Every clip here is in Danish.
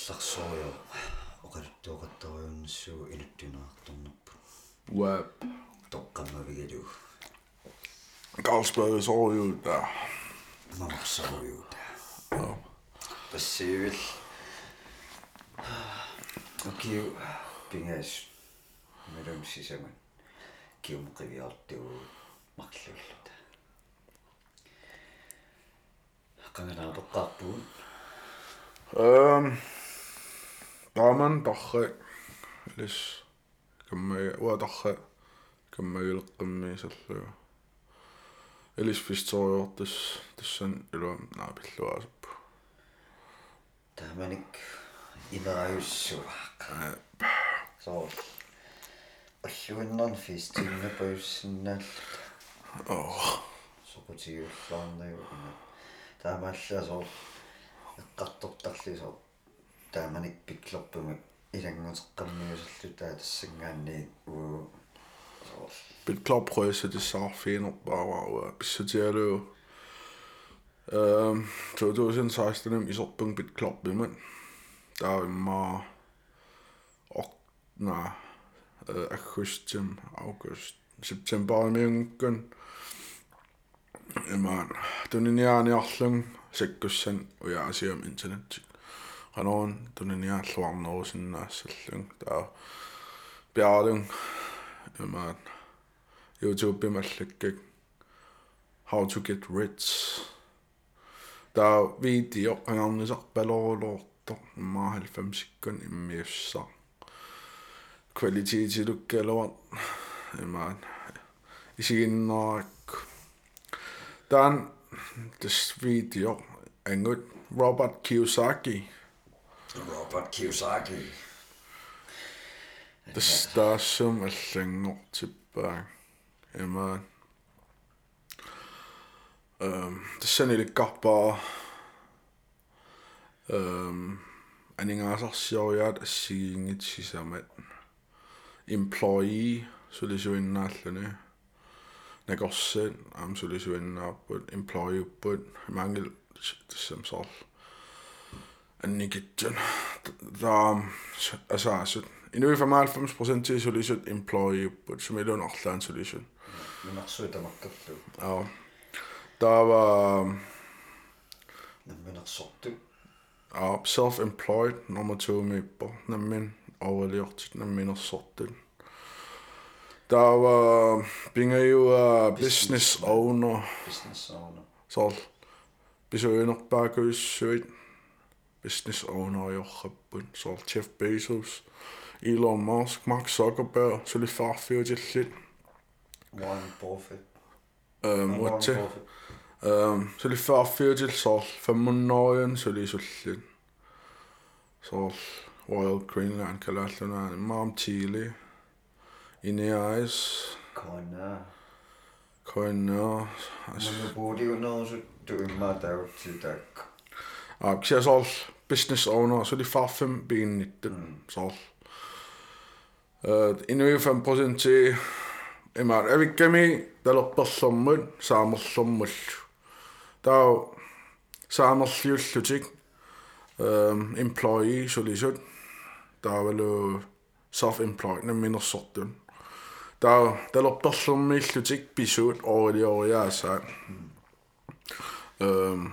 арларсууyo оқалтуоқаттаруйунссуу илуттунаартарнерпу уа тоққаммавигалуу Carlsberg soojuut tää. No soojuut. No. Passiivil. No kiu pinges. Meidän sisämän kiumkivi alttiu maksilta. Kangenaa tokkaappuun. Öö. Um таамен тарре лис камма уа тарре каммагилеққиммиисарлуга элис фистериортис тассан илуа наа пиллуаасаппу тааманик илааюссуаа соо аллуиннерн фистинна паюссиннааллут оо сокутиуллаарнаюу таамаалла соо эққартортарлисоо тааманик пиклерпуми илангутеққаммиусаллу таа тассангаанни уу соо bit klopprøse det så fint bare bissutialu Øhm, 2016 i soppung bit klopp i men der er ma og qanoon tuniniaalluarnerusinnaassalluun taa piarlun imaat youtube pimallukkak how to get rich. Taa video angarnisarpaloorloorto niin maa 90kun immiussa kvalitetsilukkaluar imaat isiginnarakku taan this video? Angut robert kiyosaki. Robert Kiyosaki. The stars som er længere tilbage. Jamen. Um, det sender det godt. Um, en engang så siger jeg, at sige til sig med employee, så det er jo en nærlende. Når jeg går selv, så. Employee, men mangel, det er som. Nikitin. The asaasit. Inuifamaalfams% tiisulisut employeepput sumilun orlaan solution. Minarsuitamartarlu. Joo. Tava Minarsortu. Joo, self-employed nummer 2 miippo. Nammin overliortit namminersortut. Der var Binger jo øh, business owner. Business owner. Så besøger nok bare gøs søgt. business owner-iorqappun soort Jeff Bezos, Elon Musk, Mark Zuckerberg, så lidt farfyr til lidt. Warren Buffett. Øhm, hvad til? Øhm, så lidt farfyr til så 500 så lidt så lidt. Så Royal Greenland kan lade sådan en mam chili. I næres. Kona. Kona. Men nu burde jo noget, så du ikke. Ja, så så business owner, så de far fem ben i den, så. Uh, Inuit 5 procent til, emar, er vi gemi, der er på sommer, samme sommer. Der er jo slutsutik, um, employee, så lige sådan. Der er vel jo self-employed, nemlig mindre sådan. Der er der er på sommer, slutik, bisut, over det år, jeg er sagt. Um,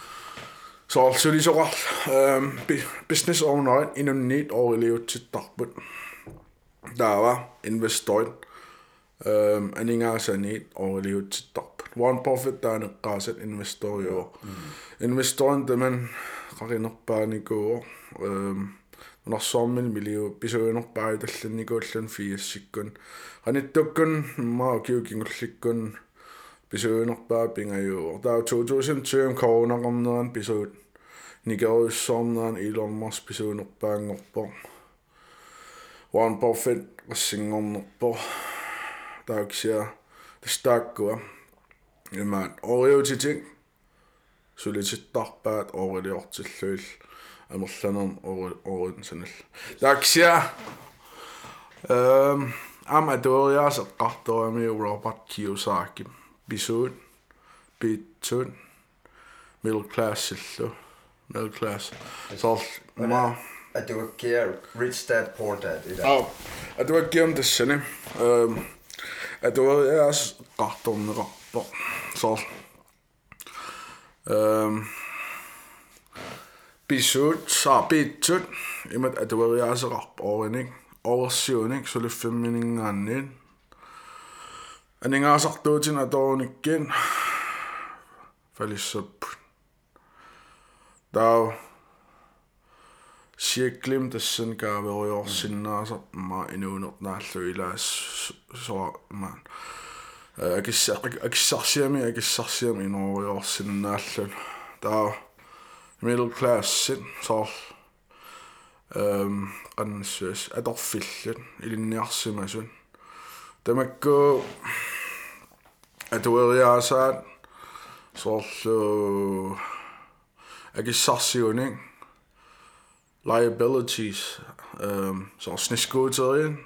So also lige så ret. Business owner inden net år elev til Dagbund. Der var investor. Um, en ikke altså net år elev til Dagbund. Warren Buffett der er en gasset investor i år. Investoren der man karin op bare ni går. Når sommen vil jo besøge nok bare i det lille ni går til fire sekunder. Han er dukken meget kigge писуунерпаа пингаюу таа 2020 коронақарнеран писуут нигеруссоорнеран Elon Musk писуунерпаангорпо Warren Buffett рассингорнерпо таа ксиа тастааккуа имаат ориутитик сулититтарпаат орилиортиллуил амерланерн орин санал таа ксиа эм аматориас эққарторами Роберт Киосаки bisund, bitun, middle class illu, middle class. Sol, ma. Uh, a dwi'n gyr, rich dad, poor dad, i da. A dwi'n gyr am dysyn i. A dwi'n gyr as gadon yr obo. Sol. Bisud, sa, bitun. Imod, a dwi'n gyr as yr obo, unig. Oversivning, så løfter min ingen anden. Aningaasartuutin atorunikkiin falissap tau sieklim tassan kaaveriorsinnaasarmaa inuunernaalluu ilaas soamaan akissa akissarsiami akissarsiami inuuriorsinnaallun tau middle classin soor ehm qannissuas atorfillun ilinniarsimasun tamakku атуэриаасаат соорлу акиссарсиуник liabilities um, så sniskuuterien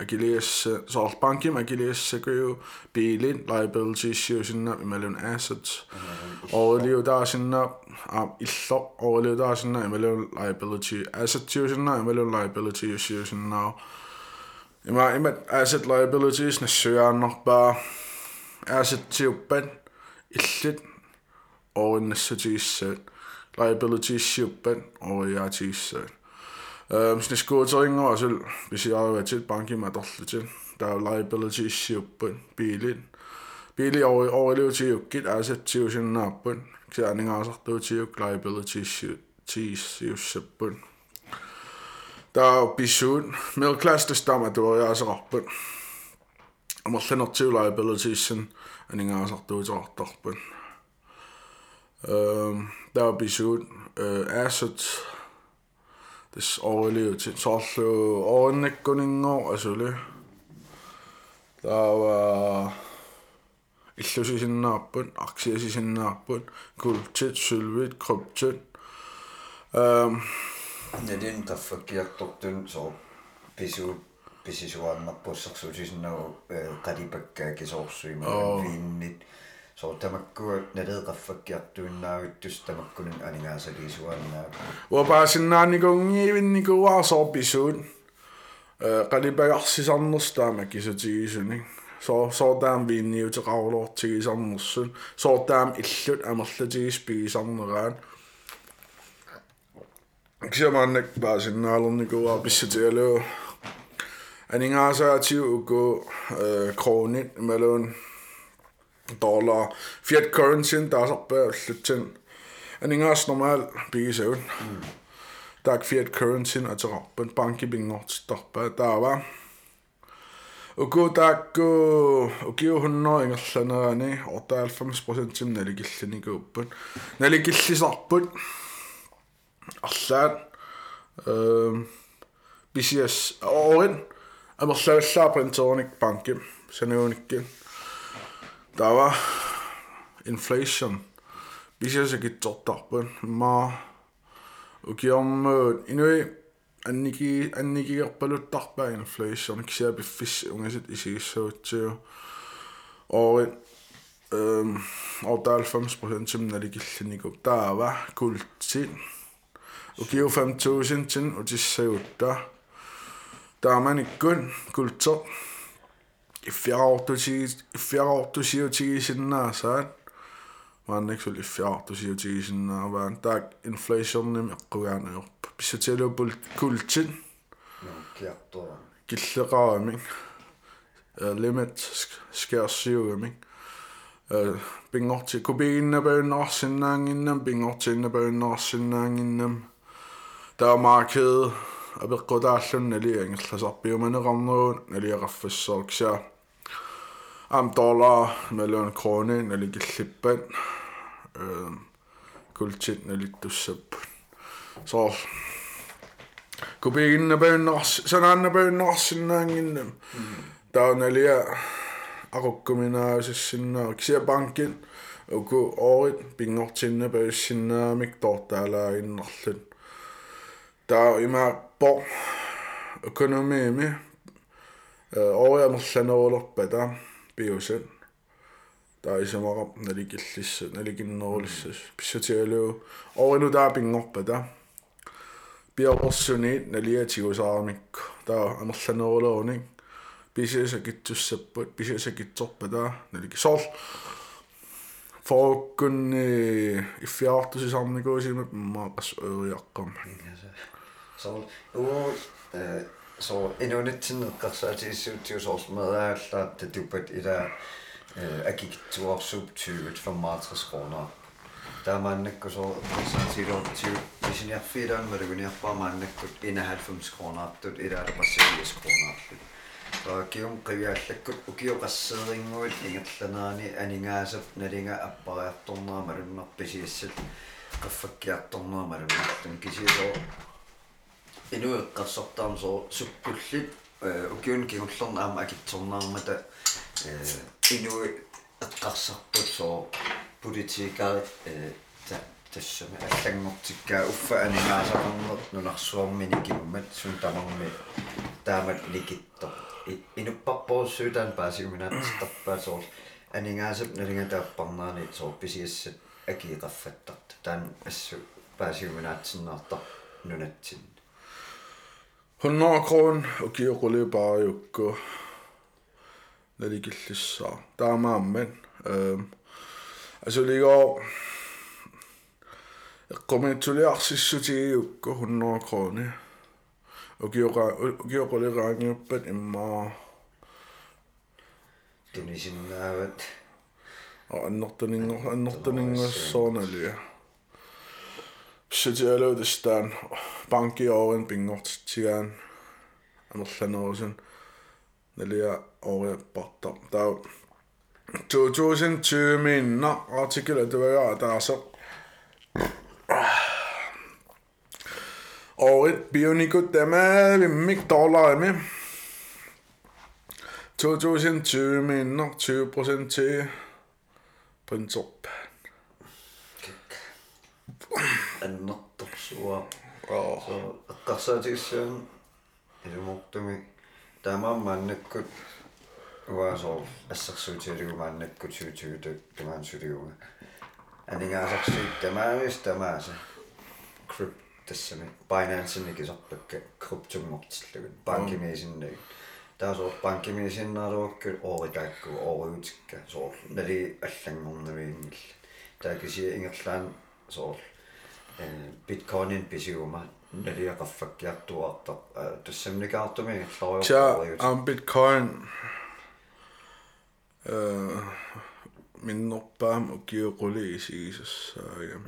Achilles så bankim Achilles jo bilin liabilities jo sinna imellem assets og liu der sinna am illo og liu der sinna imellem liability asset jo sinna imellem liability jo sinna Ima ima asset liabilities na søger nok bare asset til ben illit og en næste liability shippen og til Ehm sinne skuuteringo asul pisiaruatil pankima torlutil taa liability shippen biilin biili ori oriluutiukkit assettiusinnaappan kianingaasartuutiuk liability shiptis jussappan taa pisuut middle class tastama tuoriaasaqarpan амерланертиу liabilities-сэн анигаасартуутеқартарпан øhm, der er episode uh, assets this overlevet til soorlu orinnikkuningo asuli der var illusisinnaarput aksiasisinnaarput kultit sylvit kryptit øhm Ja, det er en taffakiartortun so pisu pisisuarnarpussersuusisinnagu qadipakkaakisoorsui Oo. viinnit so tamakku nadeeqaffakkiartuinnaavittus tamakkunun aningaasaliisuannaa уапаасиннаанникунгиивинникуаа соорписуут э қалипагарсисарнерстаама кисутигисуни соо соортаам виинниутеқарулоортигисарнерсун соортаам иллут амерлатигис пигисарнераат кисамааннак паасиннаалерникуаа Aning asa atiu ugo kronin melon dollar. Fiat currencyen der så bør lytte Aning asa normal bise ud. Der fiat currencyen at tage på en bank i bingo stoppe der var. Ugo der go ugo hunno engellana og der er 90% til nælgillen i gruppen. Nælgillen i stoppen. Allan. Øhm. Bisias. Oren. Amerllawella Brentonic Banki, Seneonikki. Tava inflation. Bisessäkin tottarpun. Mä uki on inui anniki anniki kappalut tarpa inflation. Kisiä piffis ungesit isigissuutsiu. Oorin ehm og øh, øhm, der er 90 procent som når det gik Nico der var guld til og giver 5.000 til og det ser ud der Dominic Gunn kultur. Ifjár áttu síu tíu sinna saan. Vanneksi oli fjártu síu tíu sinna vaan tak inflationni meqqugana jorpa. Pissutialupul kultin. Gilleqaaming. Limit skærsiugami. Bingorti kubinabønarsinnaanginnam, bingortinabønarsinnaanginnam. Der er markedet апеккутааллунна ли ангерласарпиуманеқарнерун налиақарфассооркса ам доллар миллион кроны наликиллиппат э кулчит налиттуссап соо купигиннапауннерс санааннапауннерсиннаангиннам тааналиа акуккуминааусссиннаа кися банкин уку оорит пингортиннапауссиннаамик тортаалаагиннерлут таа има tortaalaaginnarlut. Taa ima por økonomiimi ooриамерланерулерпа таа пиусат таа исамарап наликиллиссат наликиннерулиссас писсатигалуу оорину таа пингорпа таа пиаорсуниит налиатигусаарамикку таа амерланерулеруник писиса китсуссаппут писиса китсорпа таа налики соор фооккунни иффиаартусисарникуусимап маақас øriaqqam så uo så inunitsinneqqarsaatiissuutiusoorsumedaalla tatupat ila akikittuarsup 20 65 kroner таамааннакку соо силуутсиу писиниарфилаан малугуниарпаамааннаккут 91 кронаартут илаала пассивиас кронаарлут таа киум қивиаллаккут укиоқассеерингуит ингерланаани анингаасап налинга аппариарторнаа малуннарписиассат qaffakkiartornaa malunnaartun kisiisoo inueqqarsartaam soo sukkullit ukiun kigullerna aama akitsornaarmata inui eqqarsarput soo politiikarit тассами аллангортиккаа уффа анимаасақарнер нунарсуармини киммат сун тамарми таамат ликитто инуппарпоруссуутаан паасигуминааттарпаа соор анингаасап налингатааппарнаани соор писиассат акиеқаффаттарт таан ассу паасигуминаатсиннаартар нунатсин 100 kron ukiuqulipariukku nalikillissaa taamaamman ehm asuligoo eqqumitsuliarsissutigiukku 100 kroni ukiuqa ukiuquliraangiuppat immaa tunisinaavat sitioalo tistaan banki oren pingortitsigaan amerlanerusun nalia oriappartar taa 2020 minna artikkel tuaga taasa orit bionikut tämä vimmik e, dollari 2020 minna 20 prosenttia printsopp аннэрторсуа oh. so аққарсаатигссаан илумортуми таамаан мааннаккут уаасоор ассерсуутиалигу мааннаккут суутигуту тамаан сулигуга анигаасарсуит тамаамис тамааса крип тассами binance-ник исарпакка криптунгортиллугут банкимиисиннаг таасоор банкимиисиннаалуаккут ооритаакку ооригутикка соор нали аллангорнавиингилла таакисия ингерлаан соор биткоинин писигума налиақаффаккиартуартар тассамникаартуми ингерлариу ча ам биткоин э миннерпаам укиоқули исигисассаага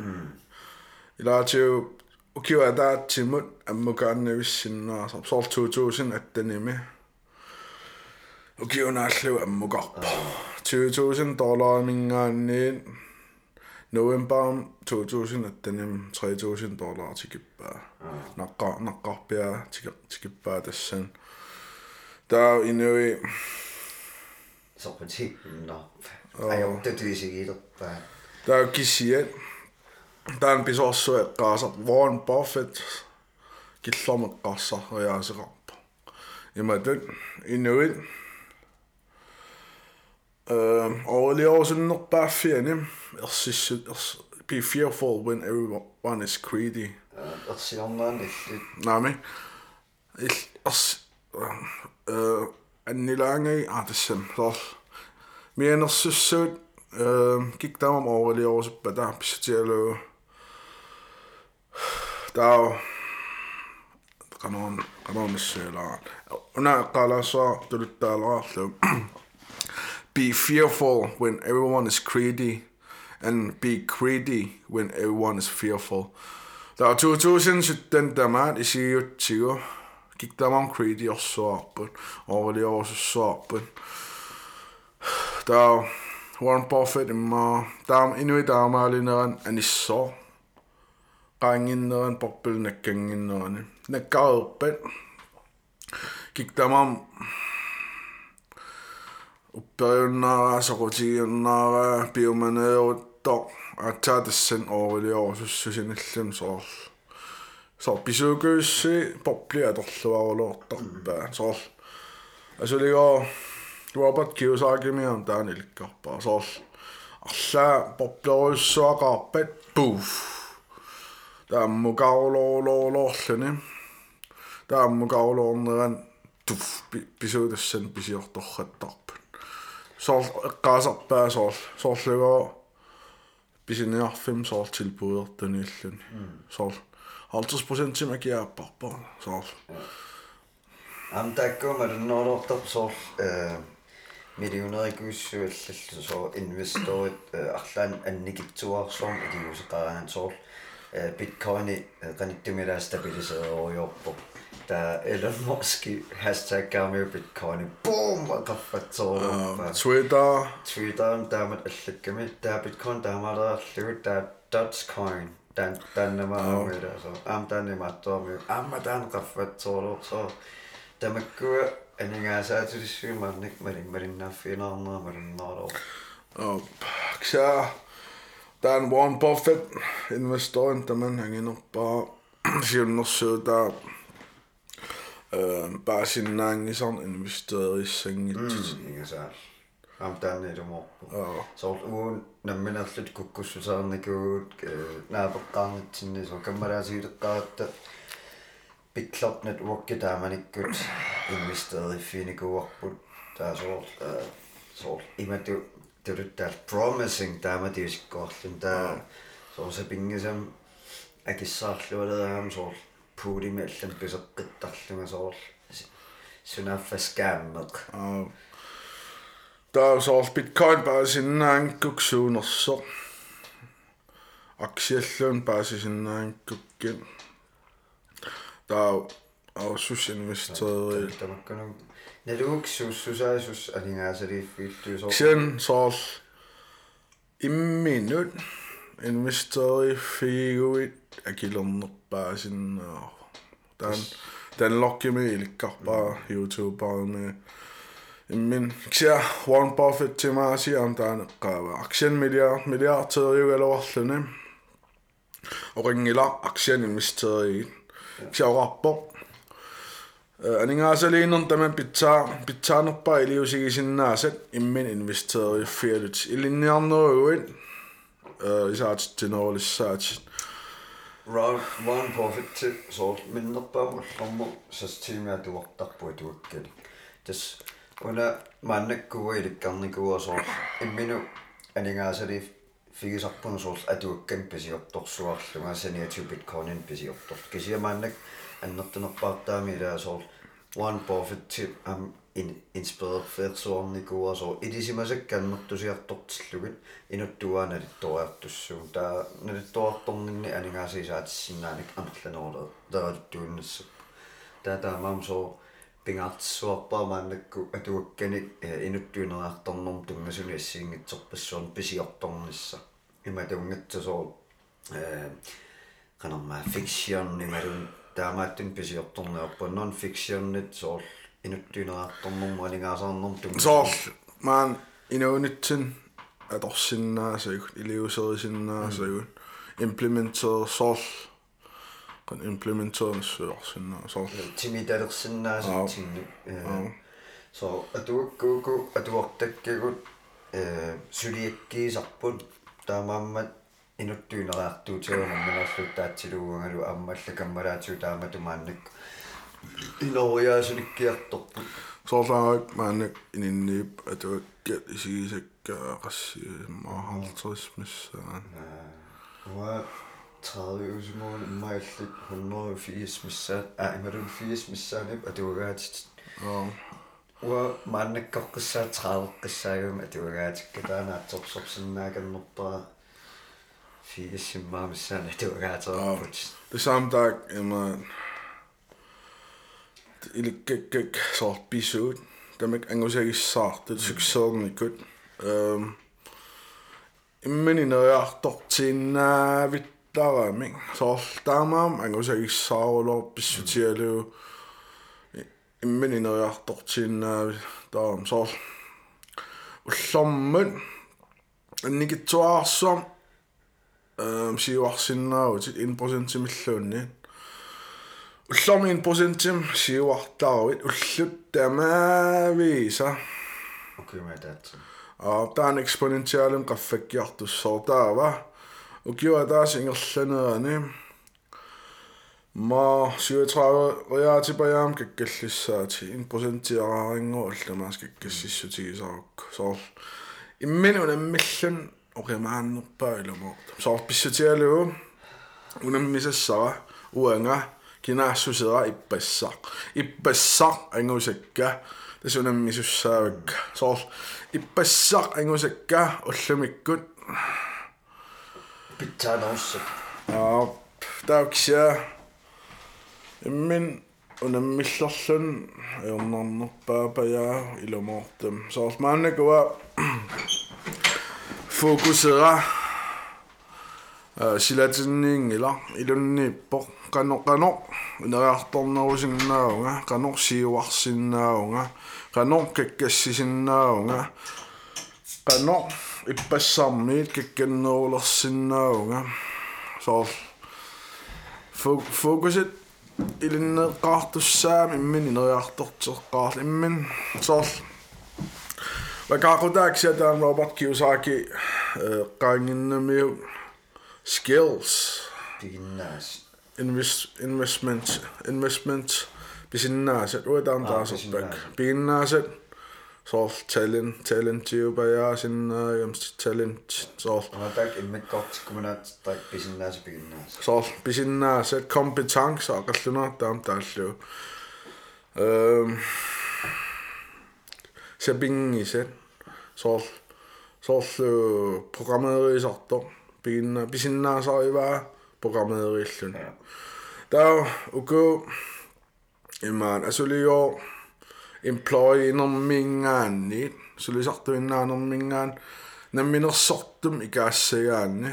илаатиу укиуадаатсимут аммукааннависсиннаасар соор 2000 аттаними ukiunaalluu ammuqarpa 20000 dollar mingaanniin november 2000 attanim 3000 dollar tikippaa naqqa naqqarpia tikippaa tassan taa inui sorpati no ajortatuisigiilerpaa taa kisiat taan pisorsu eqqaasar Warren Buffett killormeqqarsarriaaseqarpa imatut inuit og lige over sådan noget bare fjerne. Jeg synes, be fearful when everyone is greedy. Jeg siger om noget lidt. Nej, men. Jeg øh en lange ah det sem så men når så så gik der om over lige over så der bestilte der قانون قانون السيلان هنا قال صار تلت الغاثم Be fearful when everyone is greedy, and be greedy when everyone is fearful. Der var 2017 mand i 2020 gik der omkring og soppen, overlever også soppen. Der er Warren Buffett ima, der er endnu i dag med linderen, han i så. Ranginneren, bobbelnækkenginneren, nækker oppen. Gik der om uppiunnaaraasoqutigiunnaara piumaneerutto атсаатассан оорилиорусссусиниллун соорл сор писуукуусси попли аторлуарулуортарпаа соорл асулиго роберт киусагимиан тааниликкарпаа соорл арлаа поплоруссуақарпат пуф тааммукаулоолоолоорлуни тааммукаулоорнеран туф писуутассан писиортарраттар sool eqqaasarpaa sool soorlugoo писинеарфим соор тилбуертунииллун соор 50% симакиааппарпо соор амтаккома норортор соор э миллионерикуссуаллаллу соор инвесторит арлаан анникитсуаарсоорм илиусеқараан соор биткойни каниттумилаа стабилисеериорпо että Elon Musk hashtaggaa Bitcoin Bitcoinin. Boom! Kaffat suoraan. Twitter. Twitter on tämä ällikkami. Tämä Bitcoin tämä on ällikkami. Tämä Dogecoin. Tän, tänne mä oon oh. mitä. Am tänne mä tuomi. Am mä tän kaffat suoraan. Tämä kyllä eningää säätyisi syymään. Nyt merin merin näfiin on merin nolo. Paksaa. Tämän Warren Buffett investoin tämän hänkin oppaa. Siinä on se, että Um, bara sin nangisan en mysteri sengit. Mm, amdani dumo. So uun nammin allit kukkussusaarnikuut naapeqqaarnitsinni so kammarasiileqqaatta piklornat uakki taamanikkut investerifiinikuarput taasoor soor imatu turuttaal promising taamatiusikkoorlun taa soor sapingisam akissaarlualeraam soor kuulimi allan piseqqittarlunga soorl sunaffaskaammeq aa taa soorl bitcoin paasinnaankkuk suunersoq aksialluun paasisinnaankkukki taa аусус инвестерери тамаккану налуг суссусаасус алингаасалииффииллуусоо сен соорл имминут инвестерифигуит акилернерпаасиннаа Dan, dan Locke-Emil kappaa YouTubeen. Min ksia Warren Buffett timaasi on tämän kaava. Aksien miljard, miljard tøjukalla vartlene. Og ringilla aksien investeeri. Ksia rappo. Aningaasa liinnun tämän pitää, pitää nuppaa iliusikin sinnaaset. Immin investeeri fielit. Ilinniarnuuin. Isaatsit tinoolissaatit. round one profit sol minnerpaamullormu sastiimia tuortarpu tuakkali tas una mannakkuwa ilikkarnikuwa sol imminu aningaasali figisarpunu sol atuakkan pisiortorsuarlunga saniatu bitcoinin pisiortor kisiamaannak аннертинерпаартаами илаа сол one profit am инспирерферсуарнику асо илисимасакканнэртусиартортиллугит инуттуаналитториартуссуун таа налиттоарторнинни анингаасиисаатиссиннааник амерланерле даралуттуиннассу таа таамаам со пингаартсуарпаа мааннакку атуакканик инуттуинераарторнорм тунгасуни ассиингитсерпассуун писиорторнисса иматунгатсасоо э канармаа фикшион нималун таамааттун писиорторнеорпа нон фикшионнит соорлу инуттуинераартормуммалигаасаарнэрм тум соорл маан инуунитсин аторсиннаасагут илиусерисиннаасагут имплементер соорл kan implementere en sør, sådan noget. Så. Til mit datter sådan noget, sådan ting. Så at du gå gå, at du også dække gå, syge ikke i sabun, der mamma endnu dynere, du tager mamma og slutter til du, og du ammer, så kommer der til dig, men du mandler илориаасуниккиарторпу сорлаагаак маанак ининниип атуакка исигисаккаақассиимма халтэрисмиссаан уа таалиусмон иммаиллик хуннори фиисмиссаат а имерун фиисмиссаанап атуагаатит аа уа маанаккоққиссаат траалеққиссаагам атуагаатикка таанаатсорсорсиннааканнорпаа фиисиммаамиссаан атуагаатеқарпут тасаамтаак има иликкаккак сорт писуут тамак ангусагиссаарт суксоорникут эм иммининериартортииннаавиттарамик соорлтаамаам ангусагиссаарулор писсутиалуу иммининериартортииннаави таам соорл уллормут анникитсуаарсуам эм сиуарсиннааруутит 1% симиллуунни Ullormiin prosentim siuartaarvit ullut tamaaviisa. Ukiumataatsu. Aa taan exponentiaalum qaffakkiartussortaava. Ukiua taas ingerlaneani. Ma 37 riaatipajaam kakkallissaati in prosentiaraarinngu ullamaas kakkassissutigisaarukku. So, imminun ammillun uqimaannerpaa ilamoortam. Soor pissutialuu unammisassara uanga. Кинаассусера иппассақ иппассақ ангусакка тасунаммисуссаавакка соор иппассақ ангусакка уллумиккут pitäänossa аа тауксиа иммин унаммиллерлун ернарнерпаапаяа илумоортам соор мааннакуа фокусера sila tsinning ila ilunni po kanok kanok. Nararton nausinnaunga kanok siuarsinnaunga kanok kekkassisinnaunga kanok ippassarmiit kekkennerulersinnaunga so fokusit ilinneqqaartussaam immin ineriartorteqqaarl immin so vakaqutaak siataan Robert Kiyosaki qaanginnamiu skills. Piginnaas invest investment investment. Bisinnaaset uetaan taas bisinnaaset. piinnaaset sool talent talentiupajaa sinnaajam talent sool on tak immikkort kumunat tak pisinnaas piginnaas sool bisinnaaset kompetence aqallunaartaam taallu ehm se pingiset sool sool programmeerisortor piinna bisinnaasarivaa programmeeriillun Der uko iman asulio employee normingaanni sulisartuinna normingaan namminersortum ikaassagaanni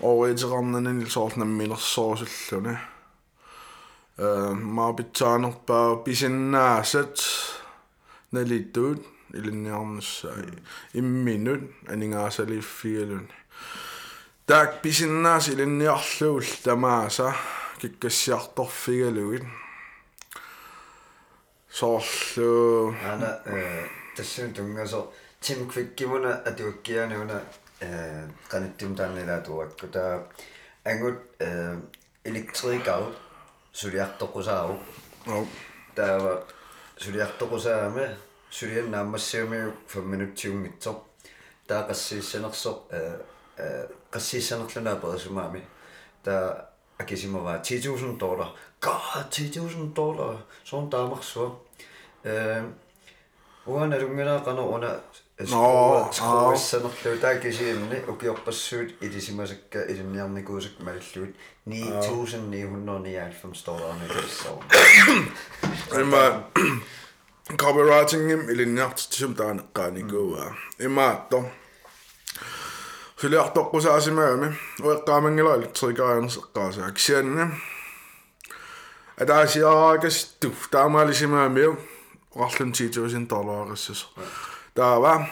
ooriterarnanani soort namminersoorsulluni э маапитсаанерпаа писиннаасат налиттуут илинниарнссаа имминут анингаасалиффигалун таак писиннаас илинниарлуул тамааса киккассиарторфигалугит соорлу ana tassun tungaso tim kvikkimuna atuukkianuuna qanittim taannilatuakku taa angut elektrikau suliartoqusaaru Au. taava suliartoqusaame suliannaammassiumiu 5 minuttiummitsor taa qassiissanersoq Qassiissanerlunaa perisumaami taa akisimavaa 10000 dollar god 10000 dollar soon taamersua uana lungenaaqana una Nå, skruissanerlu taa kisiimni ukiorpassuut ilisimasakka ilinniarnikuusak malilluut 9999 dollar nikissoo Ima copywritingim ilinniartitisum taaneqqaanikua imaatto suliartoqqusaasimagami ueqqaamangila elektrikarianerseqqaasaa kissianni атаасиарааkas туф таамаалисимаамиу орарлун 10000 долларissas таава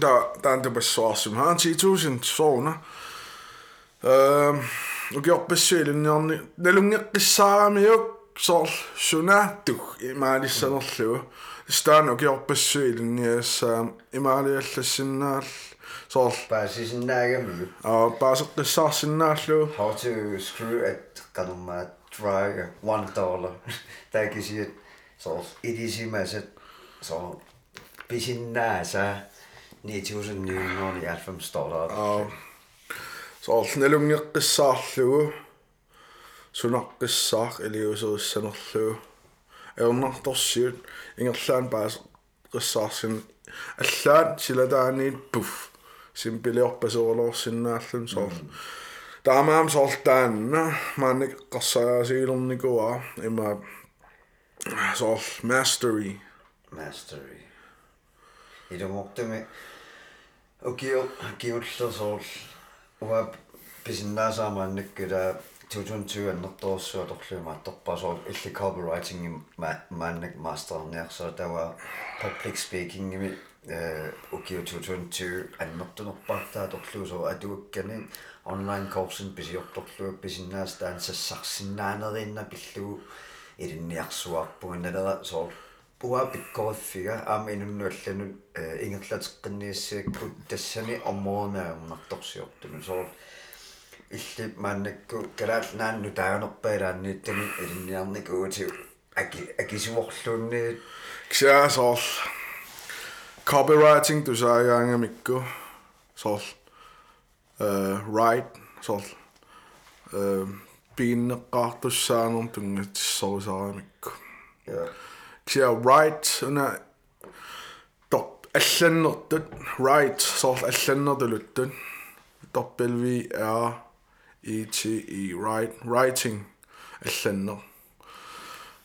та танте пассуарсим хаан 10000 соона эм угиорпассуилинниарни налунгеққиссаарамиук соор сунааттук имаалиссанерлугу стаан угиорпассуилинниассаам имаалиаллассиннаал соор Pääsisinnaagami. аа паасеққиссаарсиннааллугу How to screw at kanuma dry one dollar. Tää kisi så idisimäiset så pisinnaasa 9990 dollar. аа соор налунгеққиссаарлугу сунаққиссаар илиусерissанерлугу эрнарторсиут ингерлаан паас қиссаарсин аллаан силадааниит пуф sy'n bilio opes o'r os yn allan sol. Da mam sol dan, ma'n gosa sy'n o'n ni goa, yma sol mastery. Mastery. I dy mwg dymi, o gyw, gyw llw sol, o'r busnes am annig gyda 2020 yn nad oes o'r dollio mae dopas o'r illi copywriting mae'n master arniach so dawa public speaking ми э укиу 2020 аннэртунерпаартаа торлуусоо атуаккани online coursen писиорторлуа писиннаас таан сассарсиннаанеринна пиллугу илинниарсуарпуга налера соор уа пиккорфига аама инуннуалланут ингерлатеққиннииссиаккут тассани оммоонаагунарторсиортуну соор илли мааннакку калаал наанну таагнерпаилааннииттами илинниарникуутиу аки copywriting du sa yang mikko sol uh right sol uh bin qartussaanum tungitsorisaamikku ja kia right una top allannertut Write sol allannertuluttun w r e t e write, writing allanner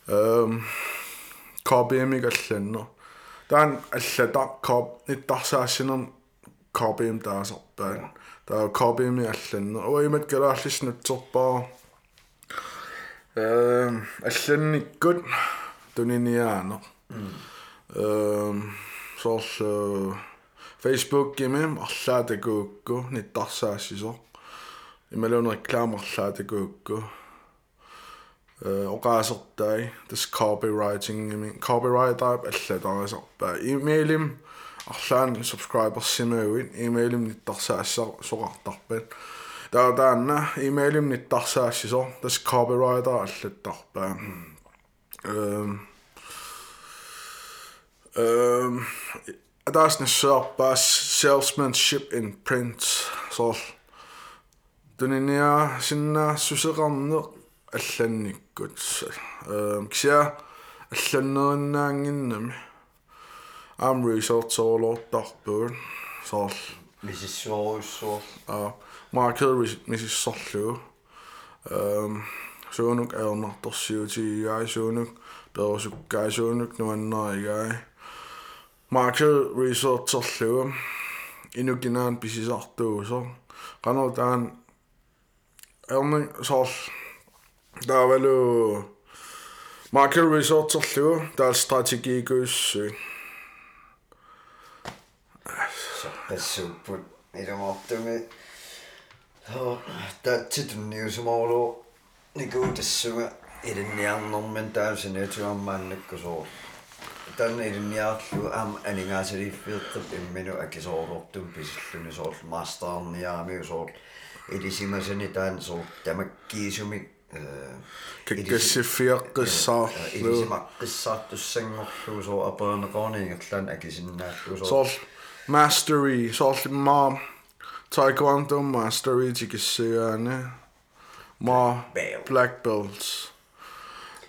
um copy mig allanner Dan alla da cob, nid dasa sy'n o'n cobi am da soben. Da o cobi am i allan. O i mynd gyda allis nid sobo. Um, allan ni gwyd. Dwi'n ni ni Um, mm. so all... Facebook i mi, alla dy gwgw, nid dasa sy'n so. I mewn reklám alla dy gwgw оqaасертай тас copywriting гими copywriter аллатарасарпаа имейлим арлаан subscribers-симагуит имейлим ниттарсаассар соqartarpat таа таанна имейлим ниттарсаассисо тас copywriter аллаттарпаа эм эм адааснссаарпаа salesmanship in print соор туниниа синнаа сусеқарнеқ алланниккут эм кися алланнериннаангиннами ам research-оолоортарпуун соор мисиссуоруссуор а маркет мисиссорлугу эм суунук аернарторсиутигигаи суунук перусуккаи суунук нуаннеригаи market researcherlugu inukinaан pisisartuusor qanor taan erning soorl taavalu market researcherlugu taal strategiikuussu саппассууппут илумаартуми хоо таатситунниусумоолу никуу тассуга илинниарнэрман таасинатуаммааннаккусоо танна илинниаарлу аама анингаасалиффиэққип иммину акисоорортум писиллуни соор мастерниаами соор илисимасани таан соор тамаккиисуми э киккассиффиаққиссаарлу илисимаққиссаартуссангорлуу соо апаанеқорниингерлаан акисиннааллу soorl mastery soorl ma taekwondo mastery tikissuaane ma black belts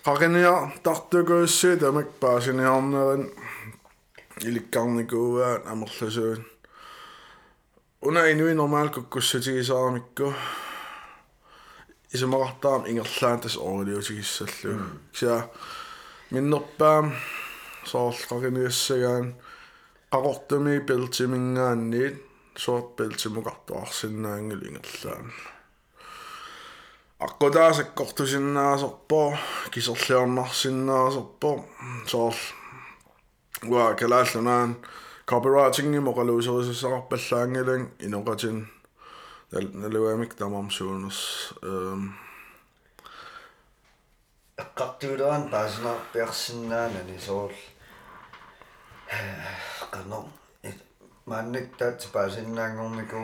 qaqiniar tartukuussuu tamak paasiniarnerin ilikkarnikuuaat amerlasuun una inui normaal kukkussutigisaaramikku isumaqartaam ingerlaatas oriliutigissalluu kisia minnerpaam soorl qaqiniussagaan qaqortumi peltimingaanniit soort peltimuqartuarsinnaangul ingerlaan аққутаасаккортусиннааserpo кисерлиорнарсиннааserpo соорл уа калааллунаан copywriting моқалуусерисаақарпаллаангалан иноқатин налуамик тамарсуунерс эм эққартуулеран Eli emiktamamsuunnus. Kattuudaan pääsenä persinään, niin se on... Kano, mä en nyt täytyy pääsinnään, kun niinku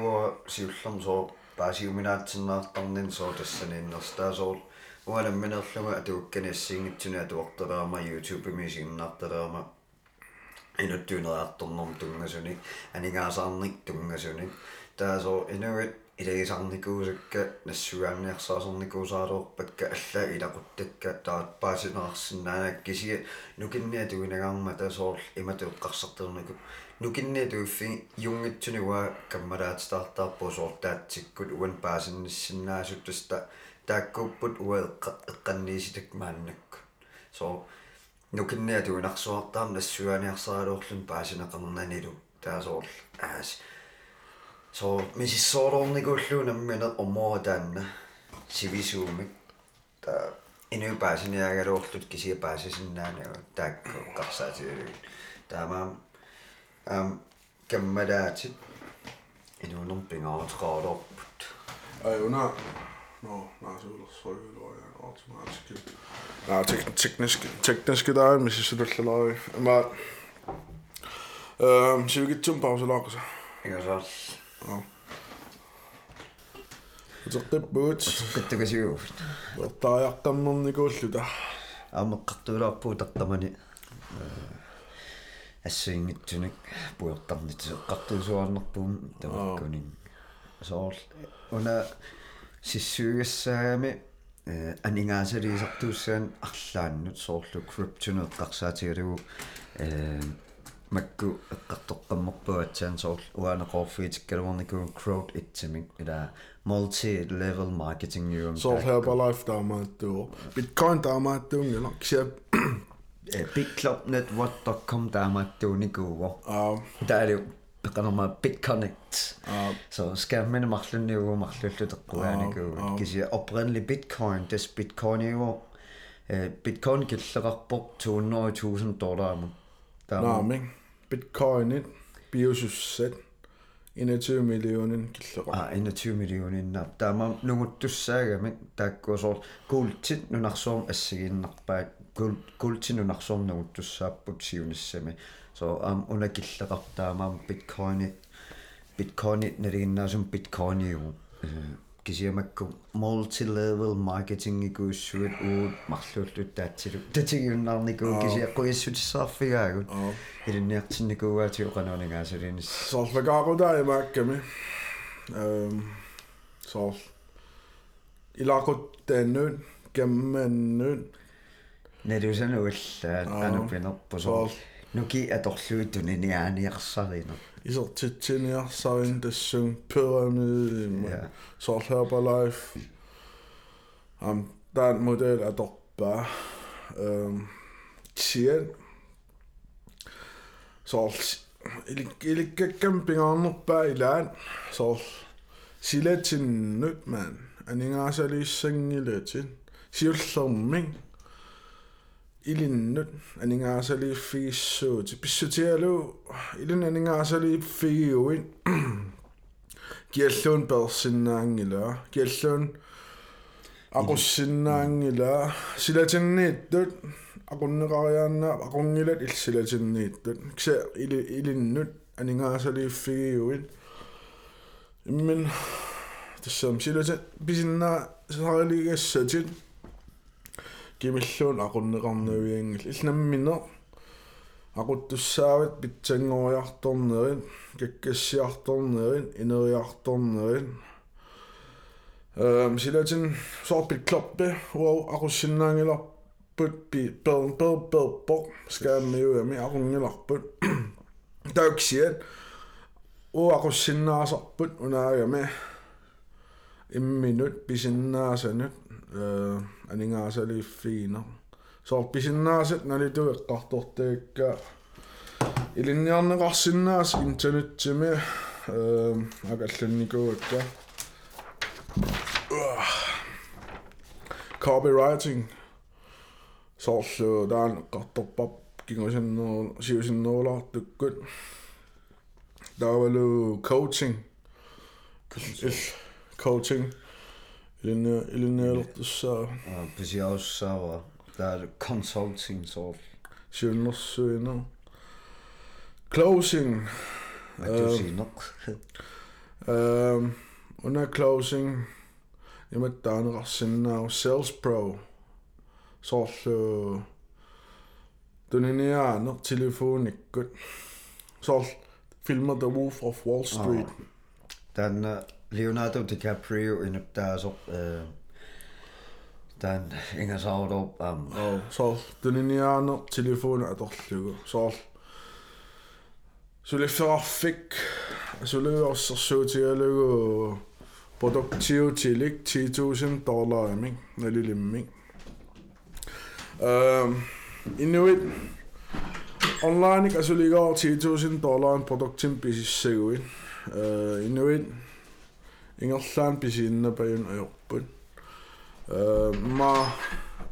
siullon soo pääsi minätsin nahtannin soodessa, niin nostaa soo vuoden minulle, että ukkenessin itsenä tuottaraama, YouTube-misiin on inuttuna tahtonnon tungasuni, enikä sannik tungasuni. Tää soo inuit илагисарникуусакка нассуаанниарсаасарникуусаалуорпакка алла илакуттакка таатпаасинаарсиннаанак кисиа нукинниа туинагаарма тасоорл иматуэккарсартернику нукинниа туиффи юнгитсунигуа каммалаатитаартаарпуу соортаатсиккут уан паасиннассиннаасуттаста тааккуппут уаэкка эққаннииситак мааннакку соо нукинниа туинарсуартаар нассуаанниарсаалуурлун паасинеқарнанилу таасоорл аас So mississoorluunikuulluunamminat ommotaanna sivisuumik ta inu paasiniagaluurlut kisia paasisinnaani taakku qarsaatilu taamaam am kammalaatit inuunerpingaarteqaarlorput ajuna no naasuulersuiluajan automaatski naa tekniski tekniski taa mississulullalari ma ehm sivigitsum pausalaakusa Igasaas утертappuut kattakasiuuft ertaajaqtammernikуулluta амеққартуулаарпуу тартамани ассуингитсунак пуйортарнит қартуусуарнерпуум тамаккунин соорл. Уна сиссуугассаагами э, анингаасалиисартууссаан арлааннут соорлу криптунеэққарсаатигалугу ээ макку эққартоққаммерпуатсаан соорл уаанеқорфиитиккалуарникуун crowd итсимик ила multi level marketing neuron Så her på life der er meget du. Bitcoin der er meget du, eller? Kjæp. bigclubnetwork.com таамааттууникууго Ja, таалу пеқанерма bitconnect ja, så skal man марлунниугу марлуллутеққуааникуу Аа, аа. кися oprindeligt bitcoin des bitcoin иу э bitcoin киллеқарпор 200000 доллар му nej, men Bitcoin et biosystem. 21 millioner kilo. а 21 миллионинна таама нугуттуссаагами тааккуусоор култит нунарсуум ассигиннарпаат кул култит нунарсуум нугуттуссааппут сиуниссами so am una киллеқартаамаам биткоини биткоини налигиннаасум биткоиниу кисиамакку multi-level marketing икууссуит уу марлууллут таатсилу татигиуннарникуу кисиаққуиссутиссаарфигаагут илинниартинникуугаатиу канаунингаасалинис соорлакаарутаимаакками эм соор илаақуттааннуут гэммэннуут налусануаллаа анупинерпу соор нуки аторлуутуни ниааниарсаринер Især Titania Sign, The Sing Pyramid, yeah. Salt Herbalife. Um, der er um, en model af Drogba. Um, Chien. Salt eli campingan päillään. Se on siletsin nyt mä en. En ingaa se oli sengiletsin. Siullommin. tjen. Så ikke campingerne bare i land. Så sila til nød, mand. Han er så lige seng i lidt til. Siger slumming. ilin aninga sali fi so ti pisutialu ilin aninga sali fi uin giallun persinnaangila giallun aqussinnaangila silatinniittut aqunneqariaanna aqungilat illsilatinniittut ksa ili ilinnut aninga sali fi uin immin тассам силата писинна саралигассатит кимиллуун акуннеқарнавиангил илнаммине акуттуссаавит питсангориарторнерин каккассиарторнерин инериарторнерин эм силатин сорпит клоппе уау акуссиннаангиларпут пи пер пер пер пор скааммиуами акунгиларпут тааксиат уу акуссиннаасарпут унаагами имминут писиннаасанут э анингаасалиффигина соор писиннаасат налиту эққартортаакка илинниарнеқарсиннаас интернетсими э агалланникуакка copywriting соорлу таан эққарторпап кигусиннеру сиусиннерулаартуккут таавалу coaching Illinois, Illinois tuossa... Pisi osaava. Tää consulting sort. Silloin syynä. Closing. Mä tusin nok. Øh, under closing. Nimetään rassinna Sales Pro. Sorlu. Tunniniaa, øh, no telefonikkut. Sorlu. Filmer The Wolf of Wall Street. Tänne Leonardo DiCaprio inabdaso uh, dan ingasaarup am oh so tuniniaano telefona atorlugu so suliffeqarfik suliuorsersuutigalugu productivitilik 10000 dollar amik nalilimmik um inuit. Online asuligaar altså, 10000 dollar productin pisissaguit uh, øh, inuit. ингерлаан писииннапаюн ajorput э ма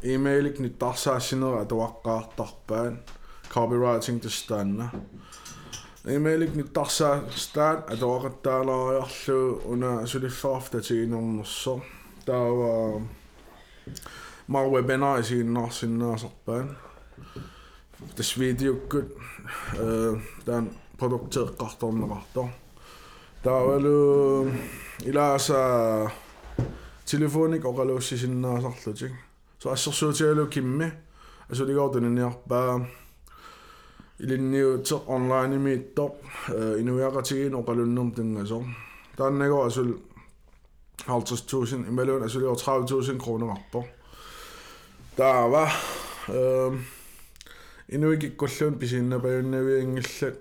имейлик ниттарсаассинера атуаққаартарпаан copywriting тастанна имейлик ниттарсаастаат атуақаттаалариарлу уна сулиффарафта тигинернерсо таава ма вебинар исииннарсиннаасарпаан тас видеоккут э дан продуктеэққарторнеқартор таавалу илааса телефоник оқалууссисиннаасарлутик so ассерсуутиалу кимми асулигоортунниарпаа илинниутеқ онлайн имииттоқ инуяқатигин оқалуннерм тунгасо тааннаго асул 50000 ималуун асулиор 30000 кронерарпо таава эм инуикиккуллуун писиннапаюннавиингиллат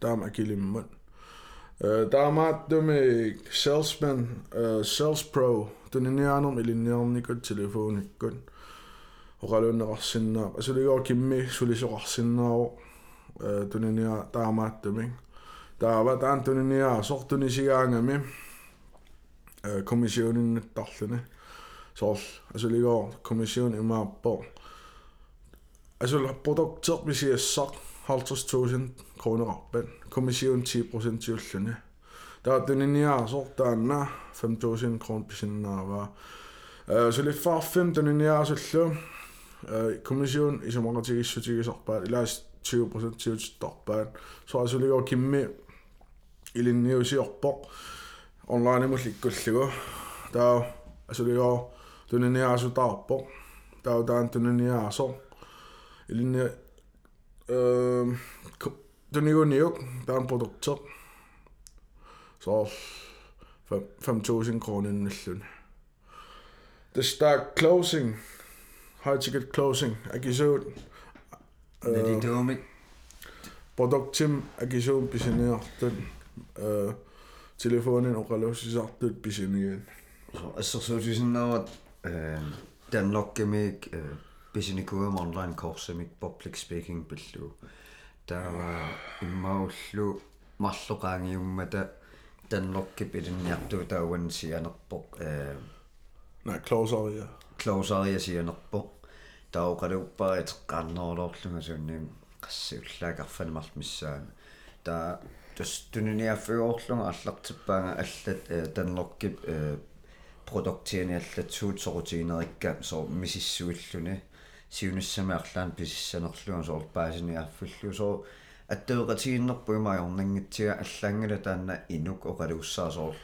таама акилиммат 다음에 셀스맨 셀스 프로 tuninianum ilinniarnikut telefonikkut oqaluunneqarsinnaap asuligor kimmi sulisoqarsinnaaro tuninia taamaattumi taava taan tuninia sortunisigaangami kommissiooninnattarluni soorl asuligor kommission imaappo asul produkterpisiassaq 50000 kroner kronerarpen. Kommission 10 procent til lønne. Der er den ene jeg så, der er 5.000 kroner på sin nærvare. Så lidt far 5, den ene jeg så. Kommission i så mange ting, så tænker så bare, eller 20 procent til at stoppe. Så er så lige at give i linje og se op online mod likkulligu tää alltså det jag tunnen ni asu taappo tää tää tunnen ni asu eli ne öö 전이군이요 다음보독처 så 5.000 kroner næsten. Det start closing. High ticket closing. Agisøvn. Det er det øh, dumme. Produktim agisøvn bisinere. Den øh, telefonen og reløs i sig. Det bisinere. Så altså, så du sådan noget, øh, den lukker mig bisinere online kurser med public speaking billede. таава иммауллу марлоqaangiummата данлокки пилинниарту таауан сианерпоq э Nej, closer, ja. клоусариа сианерпоq таоqaluupparitеққарнерулоорлунга суунниим qassiullaақарфанамарл миссаами таа тус туниниаффигоорлунга аллартиппаанга аллат данлокки э продуктиани аллат суут сорутигинерикка соо мисиссуиллуни сиунissamiарлаан писсанерлуун соорпаасиниарфиллу соо аттеэқатигиннерпу има орнангитсига аллаангала таанна инук оқалууссаасоор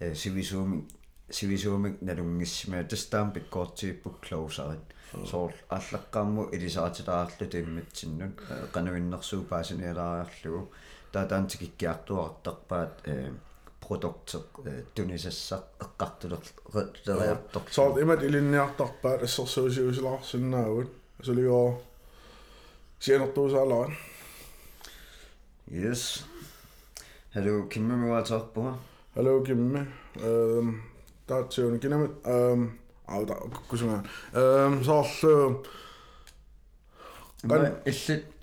э сивисууми сивисуумик налунгиссимаа тастаам пиккоортииппук клоусарит соор аллаққарму илисаатилаарлу тимматсиннут канавиннерсуу паасиниалаариарлугу таатаантикиккиартуартарпаат э produkttunisessa kattunut röjättok. Så allt med linja tappaa tässä sosiaalisella synnäyyn. Se oli joo. Sienottuu salaan. Yes. Hello Kimmi, me vaan tappua. Hello Kimmi. Ähm, Tatsi on kinämit. Ähm, auta, kysymään. Ähm, sallu. Kan,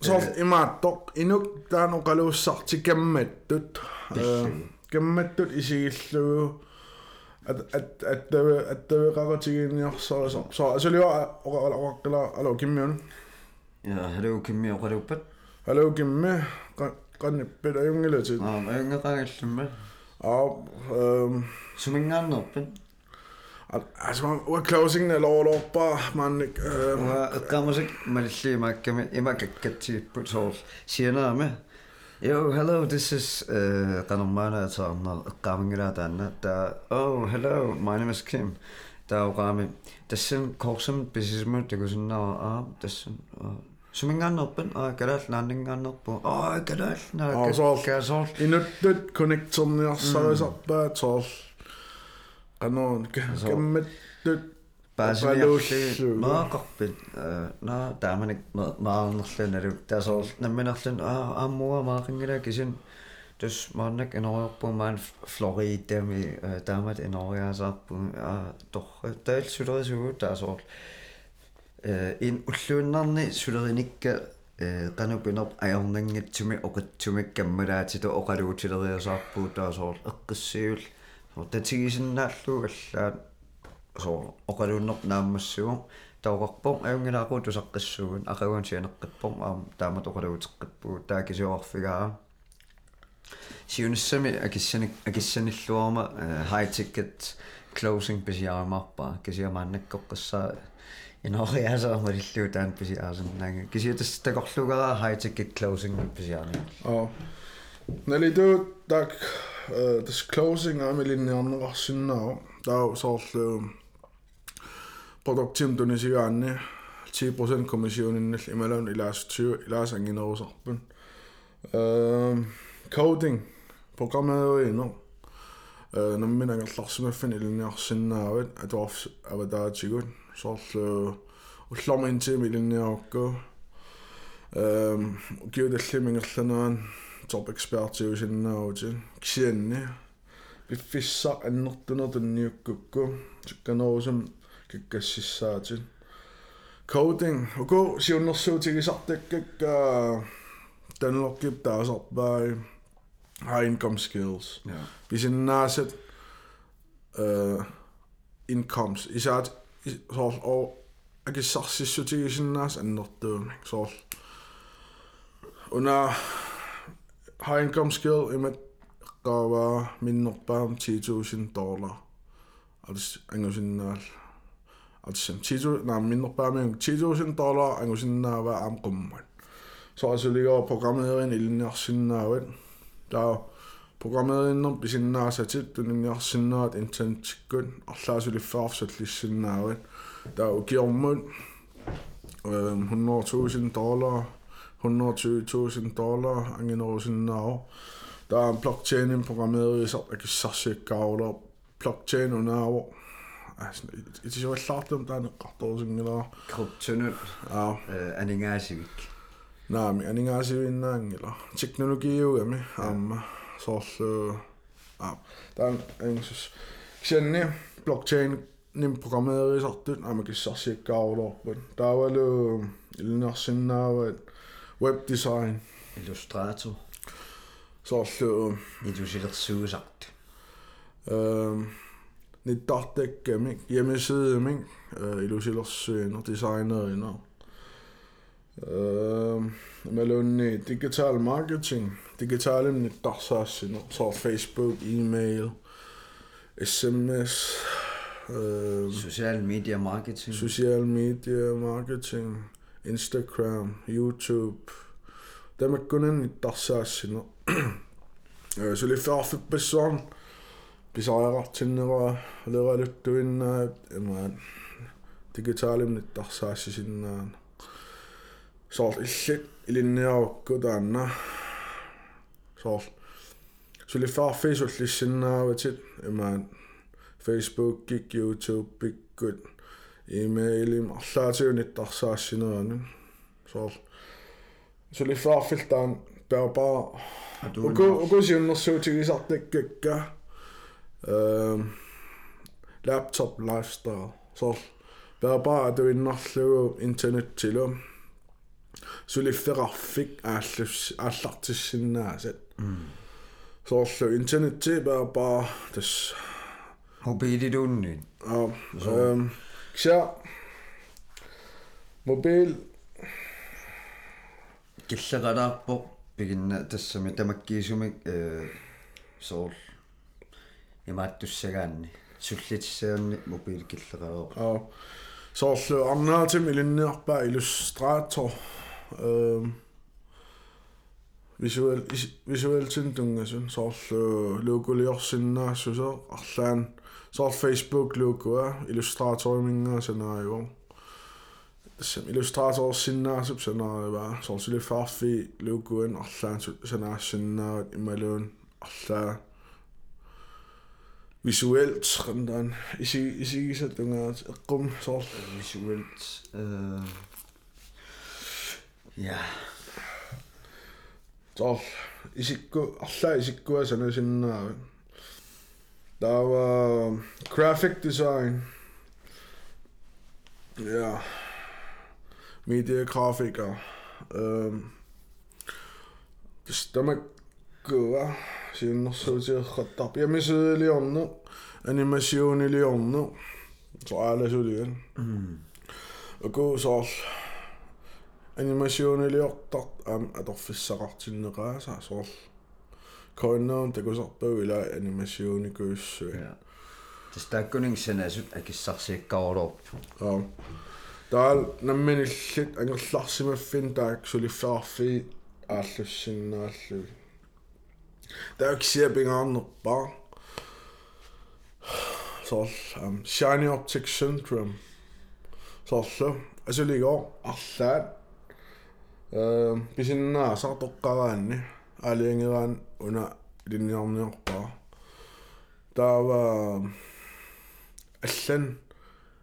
se on imattok inuk tän kalussa tsikemmettyt. Äh, kammattut isigillugu at at at at qaqutiginniarsarisor so asuliwa oqaqila alo kimmiun ja hello kimmi oqaluppat hello kimmi qannippil ajungilutit aa ajungeqangillumma aa ehm sumingaannerpin Altså, man var closing eller overlopper, man... Øh... Var et gammel sig, man lige makker med, Yo, hello, this is uh, Ranumana Eternal, Gavingira Danna. Da, oh, hello, my name is Kim. Da, Rami. Dessen korsum bisismu, det går sådan, nå, ah, a, Som en gang oppen, og gør alt andet en gang oppen. Åh, gør alt andet, og gør alt andet. I nødt connect som jeg så er så, der er tål. Kan nogen, kan на тааманик маарнерланалу таасоор намминерлан аа ааммуа маақингила кисин тус мааннак энериорпуумаан флоридами таамат энериаасаарпу аа торра таал сулерисугу таасоор э ин уллууннарни сулериникка э канупинер аярнангатсуми оқатсумиккаммалаатито оқалуутилериасаарпуу таасоор эққиссиул соо татигисиннааллуу аллаат so oqaluunneq naammassugu tauqarpoq aunnginaqu tusaqqissugun aqaguun sianeqqippoq aam taamat oqaluuteqqippugu taakisuuarfigaa siunissami akissanik akissanilluarma eh, high ticket closing pisiarmarpa kisiamaannakkoqqissaa иноориасаамалиллуу таан писиаарсиннаанга кисиутас такорлугара high ticket closing писиарни оо налидо так э this closing амилинниарнеқарсиннао таа соорлуу соорлу продуктим тунисигаанни 10% комиссиониннал ималаун илаасутсиу илаасангинерусарпун эм coding programmering э намминагерларсимаффин илинниарсинаават атуарф аватаатигут соорлу уллорминтими илинниарукку эм киудаллимингерланаан топ экспертиусиннаавути кисианни пиффиссаа аннертунертунниуккукку сукканерусам kakkassissaatin coding. Uku siunnersuutigisartakkakka tanlorkip taasarpaai high income skills. Pisinnaaset uh incomes. Isaat soor o akissarsissiutigisinnaas annertuum soor una high income skill imat qaava minnerpaam 10000 dollar. Alus angusinnaal عطشان تيجو نعم من نقبامين تيجو شن طالع أنو شن نابا عم قمان så altså ligger programmeringen i linjer sinnavet. Der er programmeringen om sinnar satit, 100.000 dollar, 120.000 dollar, angen år sinnar. Der er en blockchain programmering, så blockchain og итисуаллаартум таанеққарторусингилаа kryptonut аа aningaasivik наами анингаасивиннаангила технологиугами аама соорлу аа таан ангсус кисианни блокчейн ним программерисартут аама киссарсиаккаарулорпут таавалу илнерсиннаават веб дизайн illustrator соорлу itusilersuusart эм eine Dottek-Gimmick, hjemmeside, ikke? Uh, Illusioner, uh, eh, designer, no. Uh, ehm, meloni digital marketing, digitale netasas, no. så Facebook, e-mail, SMS, uh, ehm, social media marketing, social media marketing, Instagram, YouTube, tämä kunnen netasas, no. Se oli färfipesson. Uh, лералуттуиннаат имаат digitaalin ниттарсаассисиннаана соор иллит илинниарукку таанна соор сулиффаарфи суллиссиннааватит имаат facebook gig youtube биккут имейлим арлаатиуниттарсаассинерани соор сулиффаарфил таан пеопаа уку уку сиуннэрсуутигисартаккакка эм laptop lifestyle соор пеопаа атуиннарлугу интернеттилу сулиффеқарфик ааллус ааллартиссиннаасат соорлу интернетти пеопаа тас mobilidunnin аа эм кся мобил киллеқалаарпо пигинна тассами тамаккиисумик э соол имааттуссагаанни суллитиссаанни мобил киллеқалаарпо аа соорлу арнаатим илинниарпаа иллюстратор эм visual visual tintungasun sooрлу луукулиорсиннаассусо арлаан соор facebook луукуа иллюстраторимингаа санаариу тассам иллюстраторсиннаасуп санаариваа соорсулиффаарфи луукуан арлаан санаассиннаават ималуун арлаа visuelt rentan isi isigiset tungaat eqqum so visuelt э ja. Soor isikku arlaa isikkua sanusinnaavi taava graphic design. Ja. Media grafiker ähm øh, das damit kuva sinnersuutiqattarp yamisuiliornu animasiuniliornu soalasuligan uku soorl animasiuniliortart am atorfissaqartinneqaa sa soorl koinnerum takusarpau ila animasiunikuussui тастааккунингсанаасут акиссарсиаккаорлорп аа таал намминиллит ангерларсимаффин таак сулиффаарфи ааллуссиннааллуи тааксиапингаарнерпаа соор ам shiny optic syndrome соорлу асулигоо арлаат э бисиннаасар тоққараанни алиангераан уна линниарниорпаа таава аллан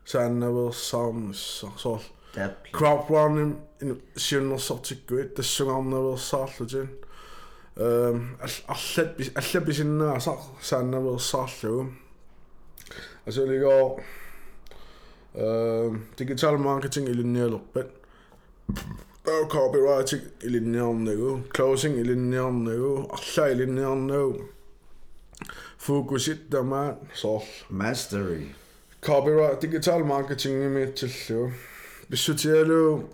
сааннаверсаарнусса соор Tab. crowdrunning in сиуннерсортиккуит тассугаарнаверсаарлутин эм аллат алла бисиннаасар сааннаверсаарлугу асулигоо эм digital marketing илинниалерпат таа copywriting илинниарнагу closing илинниарнагу арла илинниарнагу фокусит тамаат соор Mastery. copyright digital marketing имитсиллу биссутиалу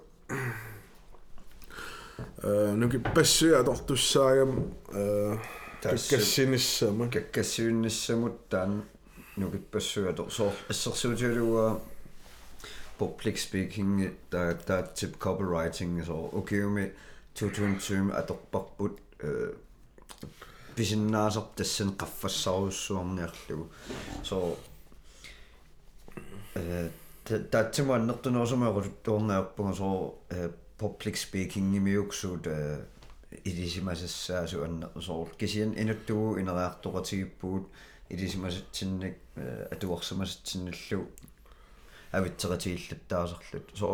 э нуки пассуи атортуссаагам э таккассиниссама Kakkasyunnissamut taan nukipassuator soor assersuutialua public speaking ta ta tip copywriting so ukiumi 2020 atorparput øh pisinnaasar tassan qaffassaruussuarniarlugu so øh tatsimuannertunuusumeerut tuornaarpunga so public speaking imiuksuut ilisimasassaasu annersorul kisian inuttugu ineriartoqatigippugut ilisimasatsinnak atuorsamasatsinналлу авитсеқатигиллаттаасарлут со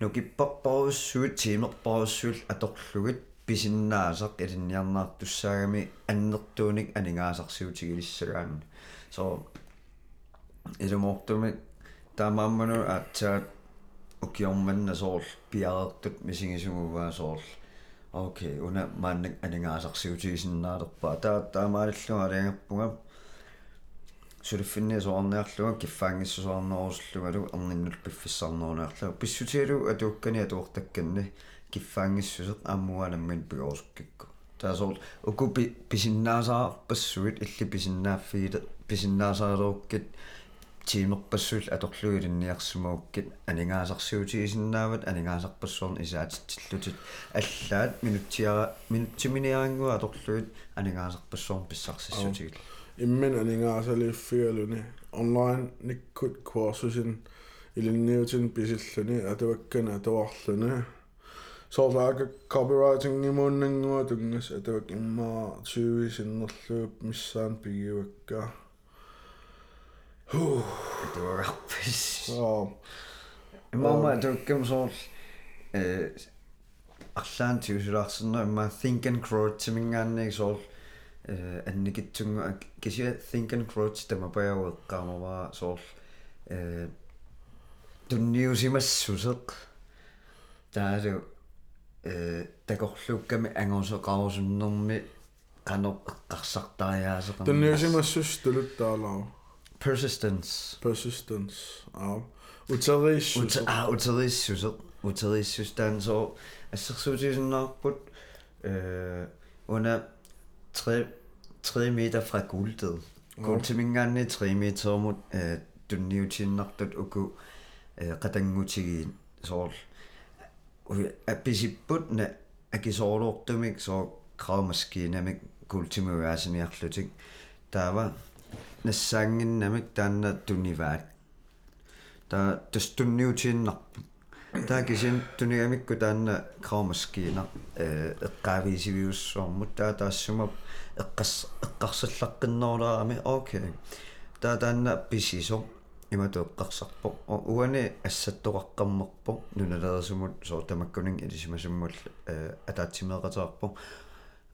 нукиппарпарусsuut тимерпарусsuul аторлугит писиннаасақ илинниарнаартуссаагами аннертууник анигаасарсуутигилиссагаан со илумортуми таамаамману аатсаат укиорманнасоорл пиаартут мисигисугуваасоорл окей уна мааннак анингаасарсиутигисиннаалерпаа таа таамааллуга алиангерпуга сулиффинниасоорнеарлуга киффаангиссусоорнерусуллугалу арниннул пиффиссарнерунеарлуга писсутиалу атууккани атуортакканни киффаангиссусеқ аммуанаммин пигоорсуккикку таасоорл уку писиннаасаа пассуит илли писиннааффигиле писиннаасаалеруккит тимерпассуул аторлуилинниарсумауккит анингаасарсиутигисиннаават анингаасарпассуорн исаатитсиллутит аллаат минуттиара минуттиминиарангуа аторлуит анингаасарпассуорн писсарсиссутигил. Иммен анингаасалииффигалуни онлайн никкут курсусин илинниутин писиллуни атаваккана атуарлуни соорлаага copywriting имууннангуа тунгас атавак иммаа 20 синнерлууп миссаан пигиуакка туарарпис аа имама туккам соорл э арлаан тиусулаарсэрна имма think and grow тимингаанник соорл э анникитсунгу кися think and grow тамапаяуэккаамаваа соорл э тунниусимассусеқ таалу э такорлукками ангорсеқарусуннэрми qanor eqqarsartariaasaqam тунниусимассус тулуттаалаа persistence persistence аа утерииссус ah uteriissuseq uteriissus taan so assersuutisunnaarput øh under 3 3 meter fra guldet gultimingaanni 3 meter mot øh tunniutinnartut uku øh qatangutigiin soorl аписиппут на акисоолуортумик соо краумаскиинамик култимуаасиниарлутик таава нассаангиннамик таанна туниваат та тустунниутииннарпу таа кисин тунигамикку таанна краумаскиина э эққаависивиуссуармут таа таассума эққас эққарсаллаққинноораами окей таа таанна писисо имату эққарсарпо уани ассаттоқаққаммерпо нуналерисумут соо тамаккунин илисимасуммул э атаатсимеэқатаарпо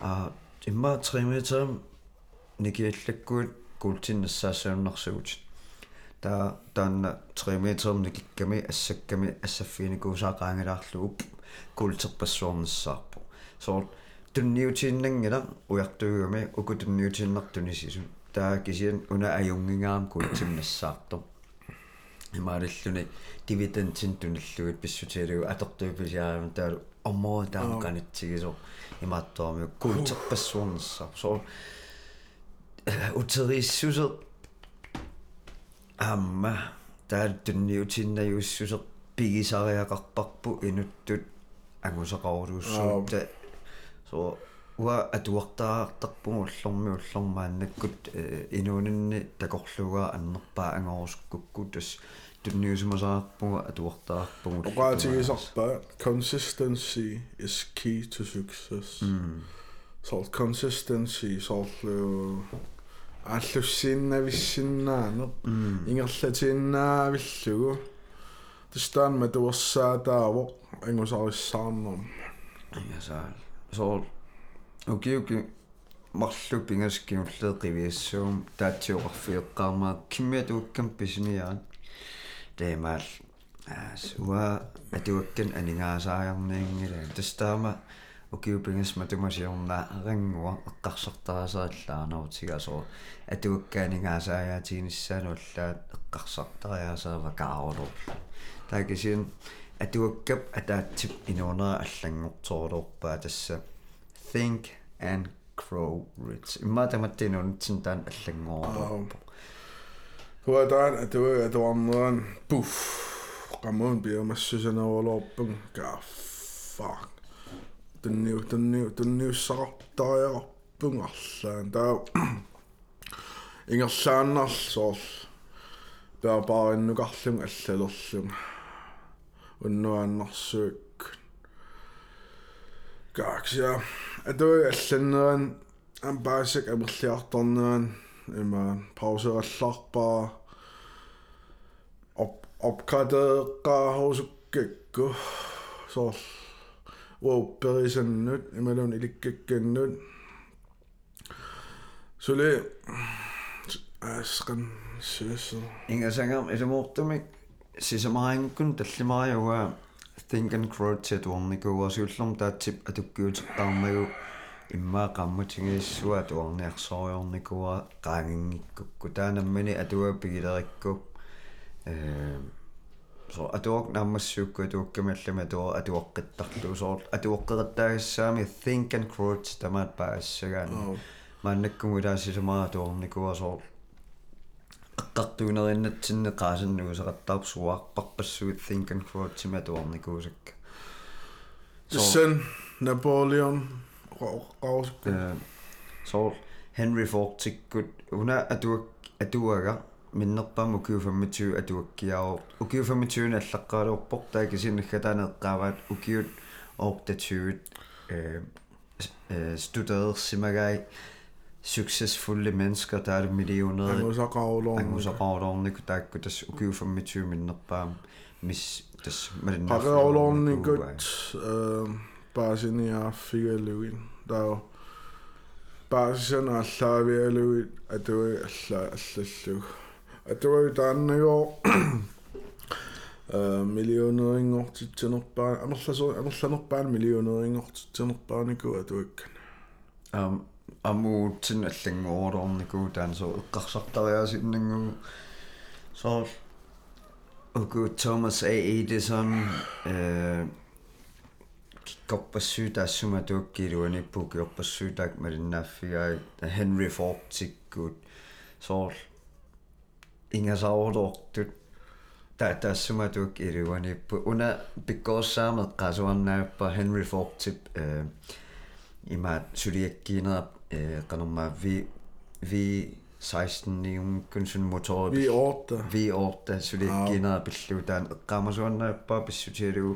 а имма 3 метр никиаллаккуут култиннссаассууннэрсугут таа таанна 3 метрмни кикками ассакками ассаффиникуусаақаангилаарлугуп култерпассуорнссаарпу соор тунниутииннангила уяртугами укутунниутииннартунисису таа кисиан уна аюнгингаам култимнассаартор имаалллуни дивидендтин туналлугит писсутиалугу атортуиписиаарам таа оммоо таам канатсигисо имааттуарми култерпассуорнссаар соор утериссусер амма таа тунниутииннаюуссусер пигисариақарпарпу инуттут агусақарулууссуу та so уа атуартаартарпугу уллорми уллормааннаккут инуунинни такорлугаа аннерпаа ангорускукку тас тунниусумасаарпуга атуартаарпугу оqaатигисарпаа consistency is key to success so consistency соорлу ааллуссииннависсиннаанер ингерлатииннаавиллугу тстаан матуерсаатааво ангусариссаарнерм ясаа so окиуки марлу пингаскиуллээ қивиассуум таатсиоқарфиэққармаа киммиатууккам писиниаан тэмал ас уа атуаккан анингаасааярниингила тастаама окиупингас матумасиорнаа арангуа эққарсартарасааллаарнаутигасоо атуаккаанигаасааятигниссаануллаат эққарсартариасаава каарулорла таакисин атуаккап атаатсип инуунера аллангорторлуорпаа тасса think and grow rich иммаатаматтинуунтсин таан аллангоорлуорпо хуадаан атуа атуарнеран пуф qammuun biamassусанерулоорпун ка fuck тунниу тунниу тунниуссақартариақарпун арлаан таа ингерлааннарл соорл пеапаариннукарлун аллалерлун уннуааннарсуик какsia атуи алланнеран ампаасак амерлиарторнеран има паусераллаарпаа op opgradeeqqaahuusukкакку соорл уопперисаннут ималун иликкакканнут суле асқан сиссо ингасангам элемуортумик сисамаангкун таллимариуга think and grow титуорникуа сиуллерм таатсип атуккиутеққармагу иммаа қаммутингиссуа туарниарсориорникуа qaangiнгиккукку таанаммани атуа пигилерикку э so atuok nammassukku atuokkamallama atuo atuoqqittarlu so atuoqqeqattaagassaami think and grow tamaat paassagaani мааннаккунгулаассисумаа туорникуа so эққартуунериннатсинне qaasannugusaqattaarp suarparpassuit think and grow тима туорникуусакка Sen Napoleon Raus so Henry Ford tikkut una atuak atuaga миннерпаама укиуфаммитиу атуаккиао укиуфаммитиуна аллаққалуорпоқ таакисиннаггатаанеққааваат укиут оортатиуит э э студерсимагай succesfulle mennesker der er millioner Angusaqarulorn ангусақарулорник таакку тас укиуфаммитиу миннерпаам мис тас малинна Paralornikut paasiniaaffigaluin tao paasisan allaavialuit atui alla атуави тааннагоо э миллионерингортитсинерпаа амерласуу амерланерпаан миллионерингортитсинерпаанику атуаккан ам амуутсин аллангуорорникуу таан соо иккарсартариасиннангуу соор уку Томас А Эдисон э киккорпассуутаассума туаккилуаниппу киорпассуутаак малиннааффигаа Henry Ford тиккуут соор ингасаордортут таа таассума тууккилуаниппу уна пиккооссаамеқ qaasuarnaappa Henry Ford тип э има сулиаккиинера э канарма ви ви 16 niun sun motor vi orta vi orta sulikkina pilluutaan eqqaamasuannaappa pissutialugu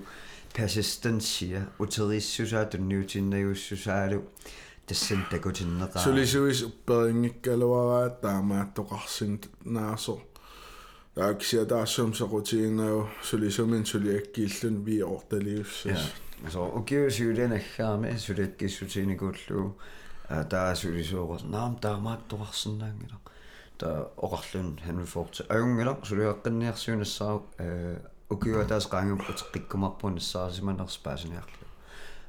persistensia uterissusaa tunniutinnayussusaalu тассан такутиннеқаа сулисуис упперингиккалуараа таамааттоқарсин наасо тааксиа таасум сеқутигиннау сулисумин сулиаккииллун ви орталиуссас så ukkiusiulenaggaami sulakkissutiinikuullu таасулисуоқор наам таамааттоқарсиннаангила та оқарлун ханфорт агунгила сулиаққинниарсуунссаа ukkiua taas qaangiupputiqqikkumarpunissaasimанерспаасиниарлу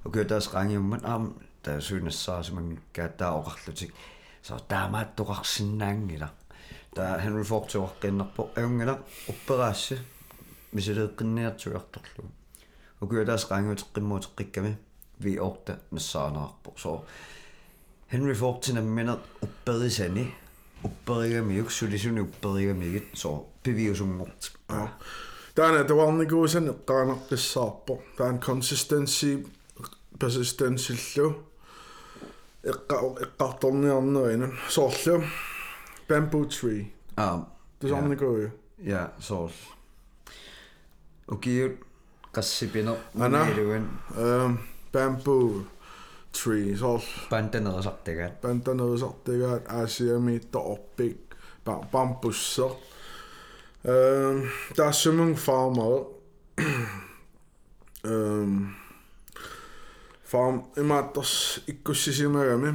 ukkiua taas qaangiummat аам taasuunassaasimangikkaa taa oqarlutik so taamaattoqarsinnaangila taa Henry Ford tuaqqinnarpo aungila upperaassi misileeqqinniartuiartorlu ukiua taas qaangiuteqqimmuuteqqikkami vi orta nassaanerarpo so Henry Ford tinammineq upperisani upperigami uksulisuni upperigami so piviusungort Ja. Täällä että valnikuusen qaanaqissaarpo. Tään consistency persistensillu. Eqqa iqqartorniarnerin soorlu bamboo tree аа тусарникуи я соорл укиут qassipino unilugan эм bamboo tree soorl pantanerasartagaat pantanerasartagaat aasiami toorpik bambusser эм таасумун фармер эм farmer. Um farm imaattas ikkussisimagami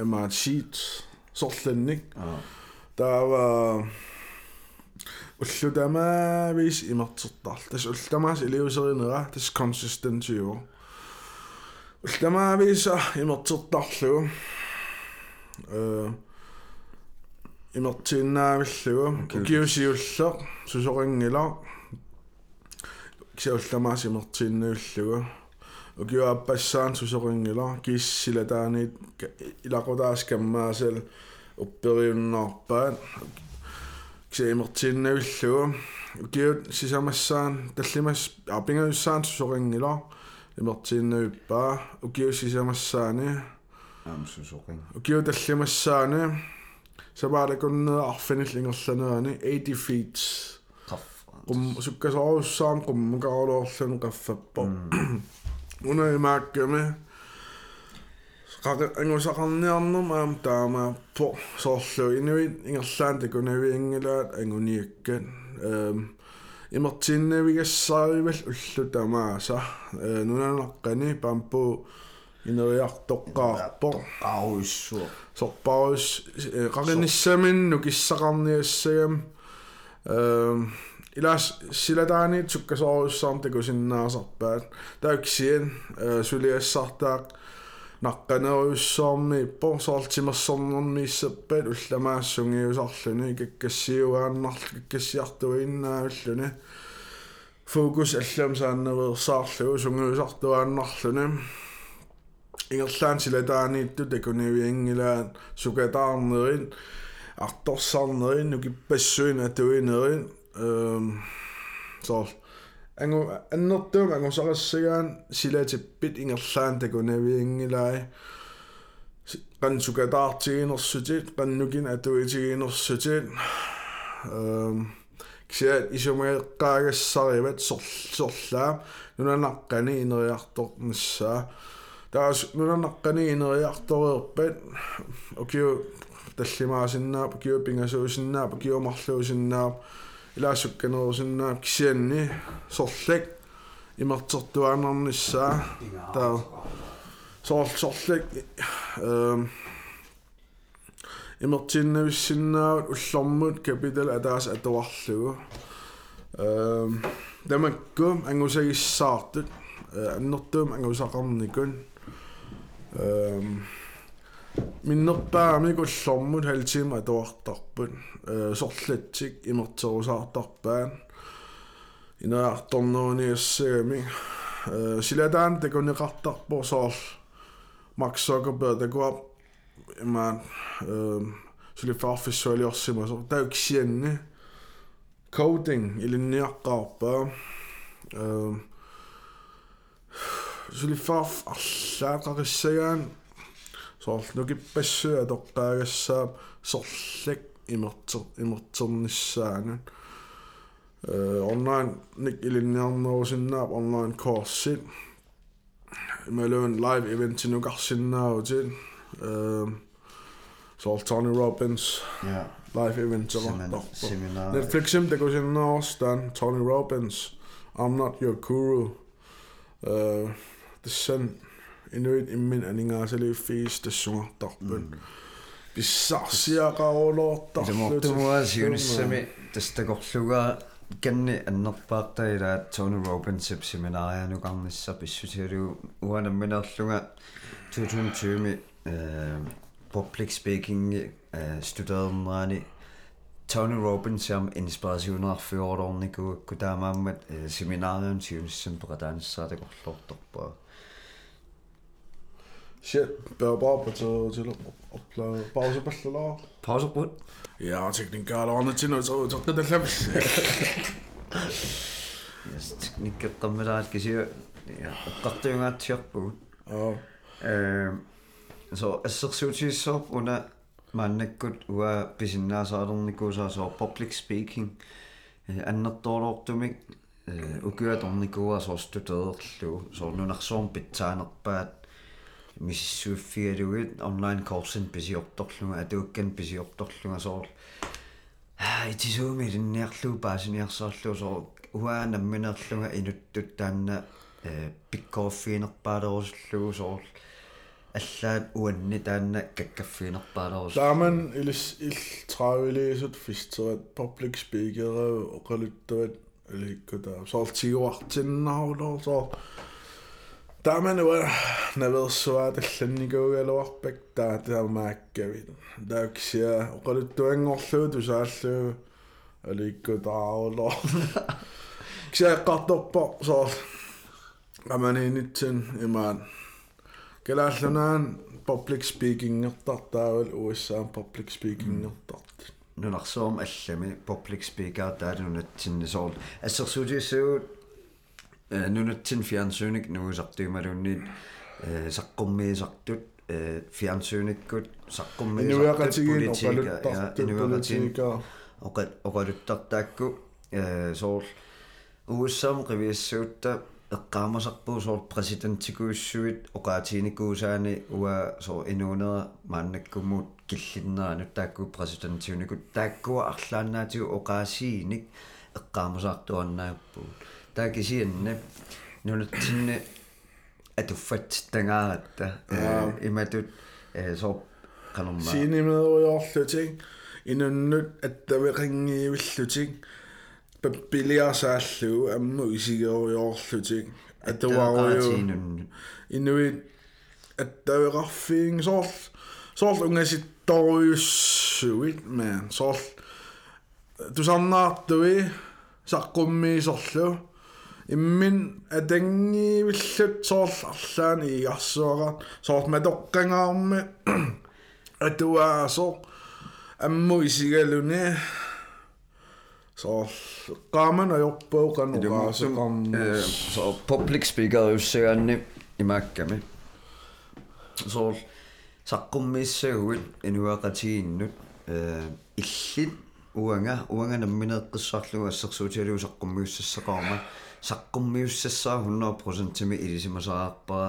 imaat sheets sorlannik ah таава уллутамаавис имертертар тас уллтамаас илиусеринера тас консистенсиу уллтамаависа имертертарлугу э имертииннаавиллугу киусиуллеq сусорингила кисаулламаас имертииннавиллугу укиуаппассаан сусорингила кииссилатааниит илакутаас каммаасал upпериуннаарпаат ксиимертииннавиллугу укиут сисамассаан таллимас апингаюссаан сусорингила имертииннавиппаа укиу сисамассаани am susоqing укиу таллимассаани саваалакуннеа арфинил ингерланерани 80 feet qaff qum sukkasoorussaan qummukaaruorlunu qaffappo унаимаакками ангусақарниарнэрм аам таамааппо соорлу инуит ингерлаан такунавиангилаат ангуниаккат эм имертиннавигассааривал уллу тамааса нунанаққани пампу инуиартоққаарпо ааруиссуа сорпаарус қариниссаминну киссақарниассагам эм Ilas siladaani tsukkasoorussaarn takusinnaasarpaat taaksien suliassartaaq naqqaneruissaarmi ippo soortimersornermi issappaat ullamaassungiusarluni kakkassiugaannarlu kakkassiartuinnaaulluni fokus allam saanneversaarlugu sungiusartuaannarluni ingerlaan siladaaniittu takuniviangilaat sukataarnerin арторсаарнерин нукиппассуин атуинерин ehm so angu annertum angu sarassigaan silatippit ingerlaan takunaviingilai qantsukataartiginersutit qannukin atuitiginersutit ehm ксиат исумеэккаагассариват сорлаа нунанаққани инериарторнассаа таас нунанаққани инериартореерпат окиу таллимаасиннаап киу пингасуусиннаап киу марлуусиннаап илаассукканерусиннаап кисианни сорлак имертертуанернissaa таа сорл сорлак эм имертиннависсиннаавут уллормут капитал атаас атуарлугу эм тамакку ангусагиссаартут аннертуум ангусақарникун эм миннерпаами куллормут халтима атуартарпут sorlitsik immertorusartarpaan inaartorneruniassagami silataan takuniqartarpor soorl Mark Zuckerberg takuap imaan sulifaarfissualiorsimu so tauksianni coding ilinniaqqaarpaa sulifaarf arlaaqarissagaan soorl nukippassua toqqaagassаа sorlik сорлак имертер имертернissaangan э онлайн ник илинниарнерусиннаап онлайн коорсит ималуун лайв ивент нугарсиннаавутит э соор Tony Robbins ja live event seminar seminar Netflixim takusinnaarustaan Tony Robbins I'm not your guru э тассан инуит иммин анингаасали фиис тассунгарторпун писсарсиақарулоортарлут илмортумуа сиунissami тастакорлугаа Ganni annerpaartaila Tony Robbins seminarianuqarnissa pissutilu uanamminerlunga 2020 øh, public speaking øh, studerernaani Tony Robbins jam inspirationerfjortorniku kutaamaammat øh, seminarium siunissampeqataanissaateqorlortorpaa Shit, bell bob, at o til opla pause bell lo. Pause bud. Ja, og teknik gal on til no så så det lem. Yes, teknik qammala at kisi ja, qattuyunga tiarpu. Aa. Ehm så assersuutisso una mannakkut ua pisinnaasaalernikkuusaa so public speaking annertorlortumik so, soorstuteerlu soornunarsoorn pitsaanerpaat питсаанерпаат миссуиффигалугит онлайн курсин писиорторлунга атууккан писиорторлунга соор аа итисууми линниарлуу паасиниарсаарлуу соо уаа намминерлунга инуттут таанна э пиккооффиинерпаалерусуллугу соор аллаат уанни таанна каккаффиинерпаалерус Damen ilis il travilisut fisterat public speaker Da man yw na fel swad y llynigol fel o obeg da dal ma gawin. Da gysia, o gori dwi'n ngollw, dwi'n sallw, a ligo da o lol. Gysia god o bop sol. A man hyn i i man. Gael allan na'n public speaking o'r dod da fel USA public speaking o'r dod. Nw'n achsom allan public speaker da, nw'n tyn i sol. Ysg sŵdi нунатсин фиансууник нуусартуималуунниит э саққуммиисартут э фиансууниккут Inuiaqatigin политика oqaluttartu инуиақатигин politika oqat oqaluttарtaakku э соор уссаам qivissуутта эққаамасарпуу соор президентикууссуит оqaатиникуусаани уа соор инуунера мааннаккуммут киллиннерану таакку президентиуникут тааккуа арлааннаатигу оqaасииник эққаамасаартуаннааппуу таакисианна нунатсинни атуффат тангааратта э иматут э соор канорма sinimedujorlutik inunnut attaveqangiivilllutik pappiliarsaallu ammu isigeruyorlutik atuaruju inuit attaveqarfiing soorl soorl ungasittorujussuit man soorl tusarnaartui saqqummiisorlu immin atangiivillut soorl arlaan iigarsuara soorl matoqqangaarmi atuaaso ammu isigaluni soorl qaaman ajorpuu qanuqaasuqarm så public speaker ussagaanni imaakkami sool saqqummiissagugit inuaqatiginnut illit uanga uanga nammineeqqissarlugu assersuutialiu saqqummiussassaqaarma saqqummiussassaa 100% timi ilisimasaaarpara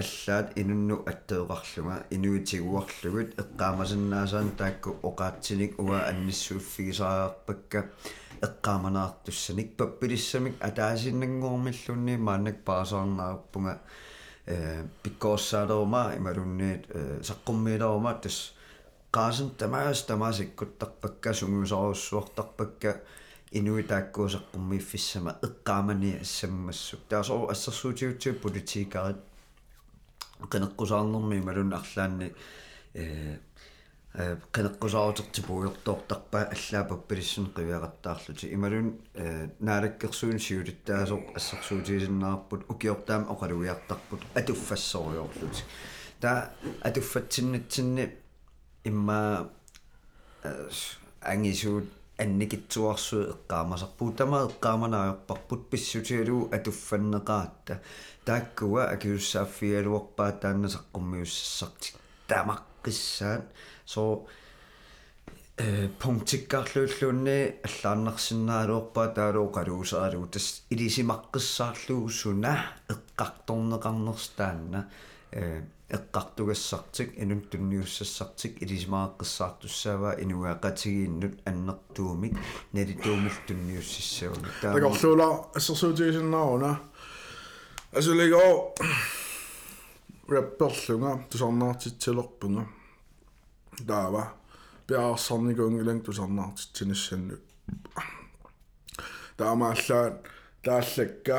аллаат инунну аттеэқарлуга инуитигуарлугут эққаамасиннаасаан таакку оқаатсиник уа анниссууффигисаарпакка эққааманаартуссаник паппилиссамик атаасиннангуормиллунни мааннак паасаарнаарпунга э пиккооссаалерума ималунниит э саққуммиилерума тас qaasn tamaas tamaasikkuttarpakka инуитааккуусеққумми фиссама эққаамани ассаммассук таасоо ассерсуутигутсуу политикаарит қинеққусаарнэрми малун арлаанни э qinaqqusaarutipugortortarpa allaapappilissun qiviaqattaarluti imalun naalakkersuun siulitaaso assersuutiisinnaarput ukiortaam oqaluiartarput atuffassoruyorluti ta atuffatsinnatsinni imma angisuut анникитсуарсуи эққаамасарпуу тама эққааманааёрпарпут писсутиалуу атуффаннеқаатта тааккуа акиуссааффиалуарпаа тааннасаққуммиуссассартик тамаққиссаат соо э пунктиккарлууллуунни аллааннарсиннаалуарпаа таалуу қалуусаалуу тас илисимаққиссаарлуу суна эққарторнеқарнерстаанна э эққартугассартик инун тунниуссассартик илисимааққиссаартуссаава инуақатигииннут аннертуумик налитуумил тунниуссиссауни Taqorluula assersuutigisinnaaruna asuligoo rapperlunga tusarnaartitsilerpunga taava piaarsarnikuungilang tusarnaartitsinissannut таамааллаат тааллакка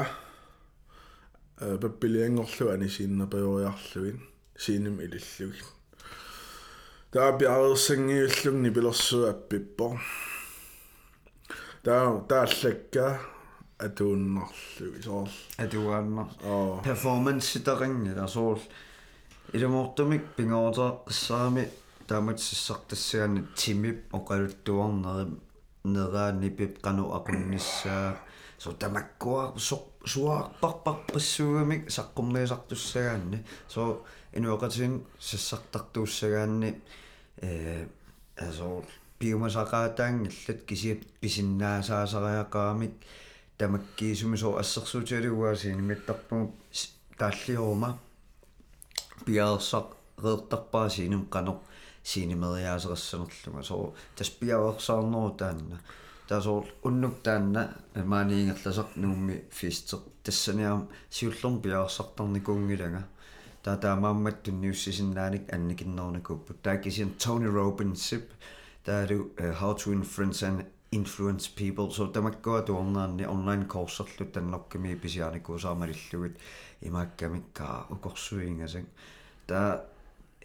э паппилиангорлу анисиинна пеориарлуин сииним илиллуг таа биаарсангиуллугни пилэрсуаппиппо таа тааллакка атууннарлу исоор атугаанна оо перформанс ситарингила асуул илумортумик пингоотеэссаами тааматсиссартассаани тимип оқалуттуарнерим нераани пип кану акунниссаа со тамаккуа со суаарпарпар писсуугамик саққуммиисартуссагаанни со инуоқатин сиссартартууссагаанни э асоор биумасақаатаангиллат кисиап писиннаасаасариақаамик тамаккиисуми со ассерсуутиалугуасиини миттарпугу тааллиорума пиаарсақ реэртарпаа сиинум канеқ синемериаасерассанерлунга соо таспиауерсаарнерутаанна таасоор уннуктаанна маанигерласеқ нуумми фистеқ тассаниарам сиуллорн пиаерсартарникуунгилага таатаамаамматту ниуссисиннааник анникиннерникууппут таакисин Tony Robbinsip таалу how to influence and influence people. So тамаккуа туорнаанни онлайн курсерлу танноркими писиааникуусаамалиллугит имааккамиккаа укорсуингасак таа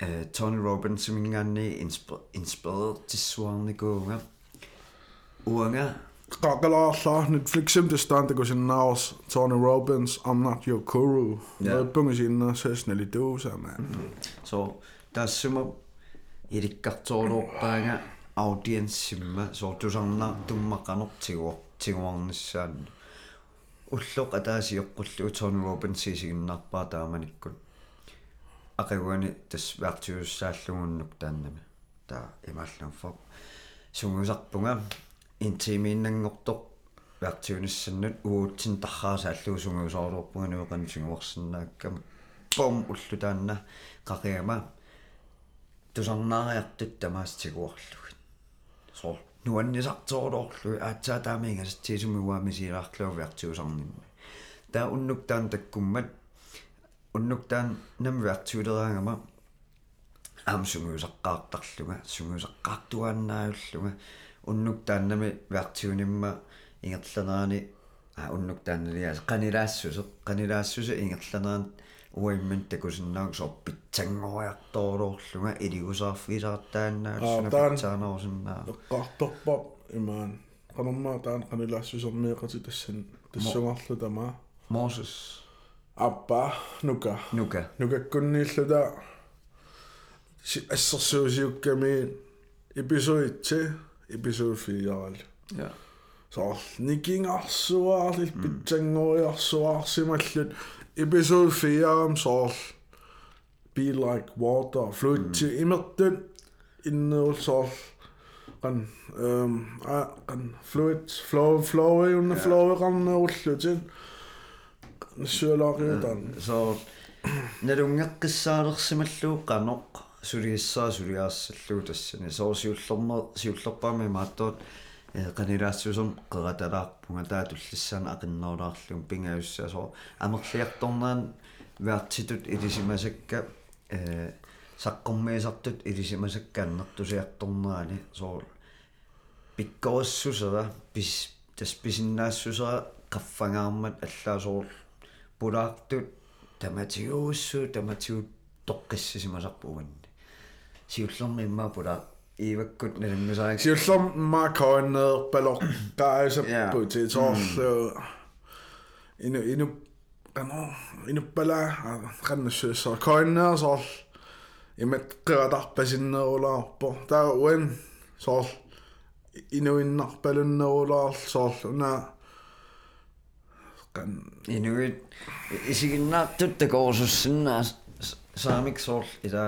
э Tony Robbins мингаанни inspired тиссуарникуунга уанга qaqalaarlaa Netflixim testaanta kusinnaars Tony Robbins I'm not your guru Ja. pungisinna sesnalituusa man so тассума иликкарторлуорпаага аудиенссимма соортусарнаа туммаққанер тигуор тигуарниссаан уллоқ атаасиоққуллу Tony Robbins сигиннарпаа тааманиккут акагуани тас вартиуссааллугуннук тааннами таа имааллунфо сунгусарпунга интимииннангорто вартиуниссаннут уутсин тарраасааллуу сунгусоорлорпунга нуукан сунгуарсинааккама пом уллу таанна какиама тусарнаариартут тамаастигуарлугит сор нуаннисарторлоорлу аацаа таамингас тисумуаами сиилаарлуу вартиусарнимми таа уннук таан таккуммат уннуктаан намвиартиулераангама аам сунгуусаққаартарлуга сунгуусаққаартуааннааюллуга уннуктааннами виартиунимма ингерланерани а уннуктаанналиас канилаассусе канилаассусе ингерланеран уаймман такусиннаагу сорпитсангориарторлоорлуга илигусаарфисаартааннаалсуна питсаанерусиннаа эққарторпа имаан канармаа таан канилаассусермиэқати тассан тассугарлу тамаа мосес аппа нука нука нукаккуннииллута ассерсуусиукками эпизоидти эпизод 4 ja så nikkingarsuaarlil pitsanngoriarsuaarsimallut episode 4 om så be like water fluitti imertun inneul så kan ehm kan fluid flow flow unna Ja. flow ranneullutin сюалариутан so налунгеққиссаалерсималлууққаноқ сулиссаа сулиаассаллуу тассани. Соорсиуллерме сиуллерпаами мааттоот канилаассуусом қераталаарпунга таа туллиссаана ақинноонаарлуг пингаюссаа соо амерлиарторнаан ваартитут илисимасакка э саққуммиисартут илисимасаккааннартусиарторнаани соо пиккооссусера э, пис тас писиннаассусера qaffangaamat allaasorull пулаартут таматиууссуу таматиут тоққиссисимасарпуганни сиуллерми иммаа пула иваккут налангусаак Sjöllom markoinner balok gaisa Ja. puti tollu inu inu ano inu pala kanna syössä koinner sol imet qiratarpasinnerularpo ta uen inuit isiginnaartut takoorsussinna saamiksoorl ila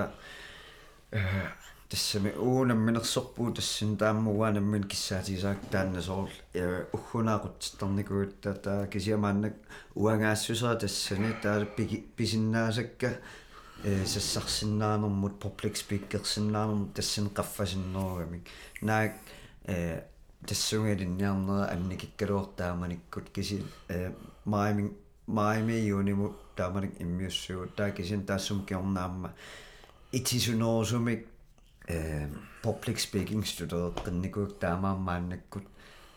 тассами уунамминерсорпуу тассын тааммуаанаммин киссаатисаак тааннасоорл уггунаақутситтарникуутта таа кисиамааннак уангаассусаа тассани таа писиннаасакка э сассарсиннаанэрмут public speakerсиннаанэрмут тассын қаффасинноорамик наак э тассунгилинниарнера анникиккалуортааманиккут киси э маимин маими юниму тааманик иммиуссуут таа кисин таассум киорнаама итисунерусумик э public speaking студеэққинникук таамаамааннаккут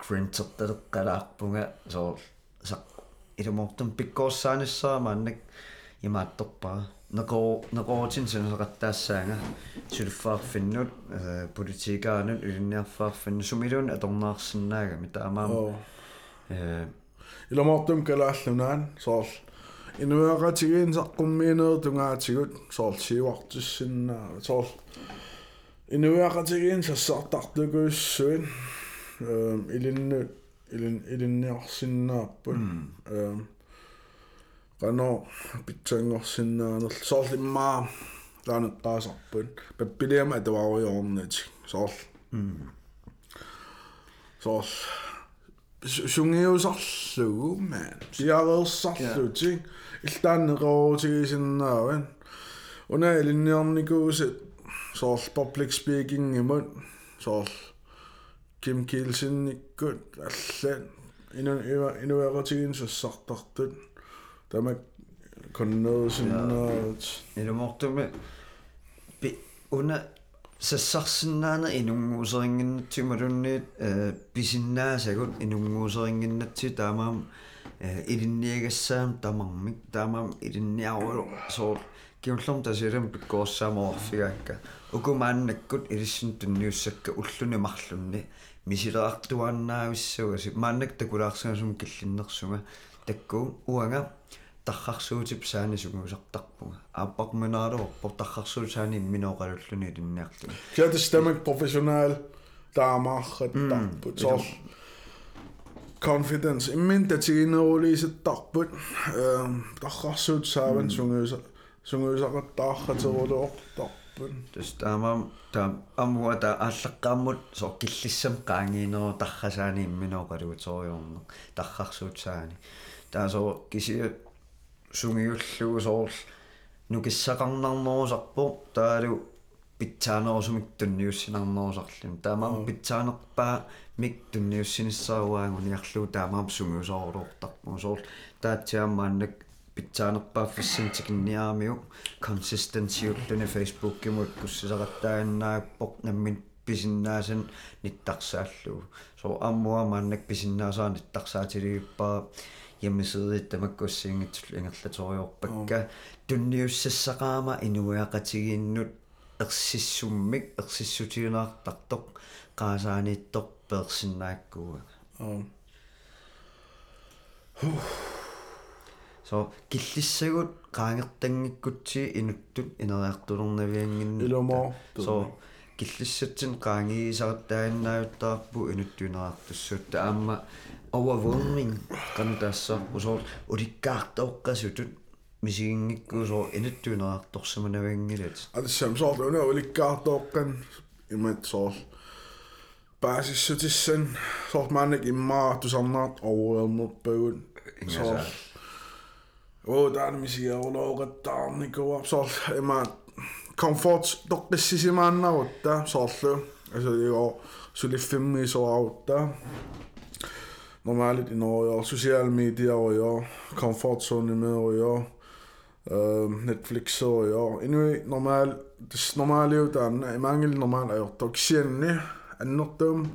grintertaleqqalaarpunga soor saq ilumortum pikkoorsaanissaamannak imaattorpara neqo neqootin sinuseqattaassaanga suluffaarfinnut politikaanut ulinniarfaarfinnu sumiluun atornaarsinnaaga mitaamaam э ilamortum kalaallunan soorl инуягаатигиин саққуммиинер тунгаатигут соорл сиуартиссиннаа соорл инуягаатигиин сассартартукуссуин эм илинну илин илинниарсиннааппут эм кано питсангорсиннаанерл соорл иммаа лаанеққаасарпут паппилиама атавааруйоорнатик соорл соорл soor soor sungiusarlugu man siareersarluti иллааннеқорутигисиннааван уна илинниарникууsit soor public speaking imut soor Kim Kielsinnikkut аллаан ину ива инуэратигин суссартартут тамак коннерусиннаават илумортуми пи уна сассарсинаана инунгуусерингиннатсималунниит э писиннаасагут инунгуусерингиннатси таамаам э илинниагассаам тамармик таамаам илинниарулу соор киуллерм тасилам пиккоорсаамоорфигаакка укумааннаккут илиссин тунниуссакка уллуни марлунни мисилеартуаннаависсугаси мааннак такулаарсагасум киллиннерсуга такку уанга тархарsuutip saani sumuusartarpunga aapparmanaaluorpor tarxarsuut saani imminooqalulluuni linniarlu kiatistamak professional taamaarrattarput sor confidence. Immin tatigineruliisattarput ehm tarxarsuut saavan sunguusa sunguusaqattaarrateruuluortarput tas taamaam taam amua ta aallaqqaammut sor killissam qaangiineru tarxasaani imminooqaluutoriornerq tarxarsuut saani taasoo kisiut sumiullugu soorl nukissaqarnarnerusarpu taalu pitsaaneriumiktunniussinarnerusarlim taamaam pitsaanerpaa mik tunniussinissaruaanguniarluu taamaam sungiusoorluortarpu soorl taatsiaammaannak pitsanerpaa fissintikinniaamiu consistencyulluni facebookimu ikkussisaqattaannaappoq nammin писиннаасан ниттарсааллуу. Соо аммуамааннак писиннаасаа ниттарсаатилигиппаа ямисери тамаккуссиингитсул ингерлаториорпакка тунниуссассакаама инуяақатигииннут ерсиссуммик ерсиссутиунаартартоқ қаасааниттор персиннааккууга so киллиссагут qaangirtanngikkutsii inuttut ineriartulernavиангинна иломо so киллиссатсин qaangiisартааиннаавтаарпу инуттунеартуссуутта аама overwhelming qanutaassa usor ulikkaartoqqasutut мисигингиккуу соо инуттуинераарторсаманавиангилат алиссам соор уна уликкаартооққан имат соор баасиссутиссан соор маанак иммаа тусарнаат overwhelmed соор оо дан мисиаулооqattaarnikua соор имаат comfort тоққиссисимааннарутта соорлу altså det går sulifimmi soarutta normalt i Norge og sociale medier og ja, comfort med og ja, uh, Netflix og ja, anyway, normal, det normale jo den, i mange normalt er jo dog sjældne, annordum,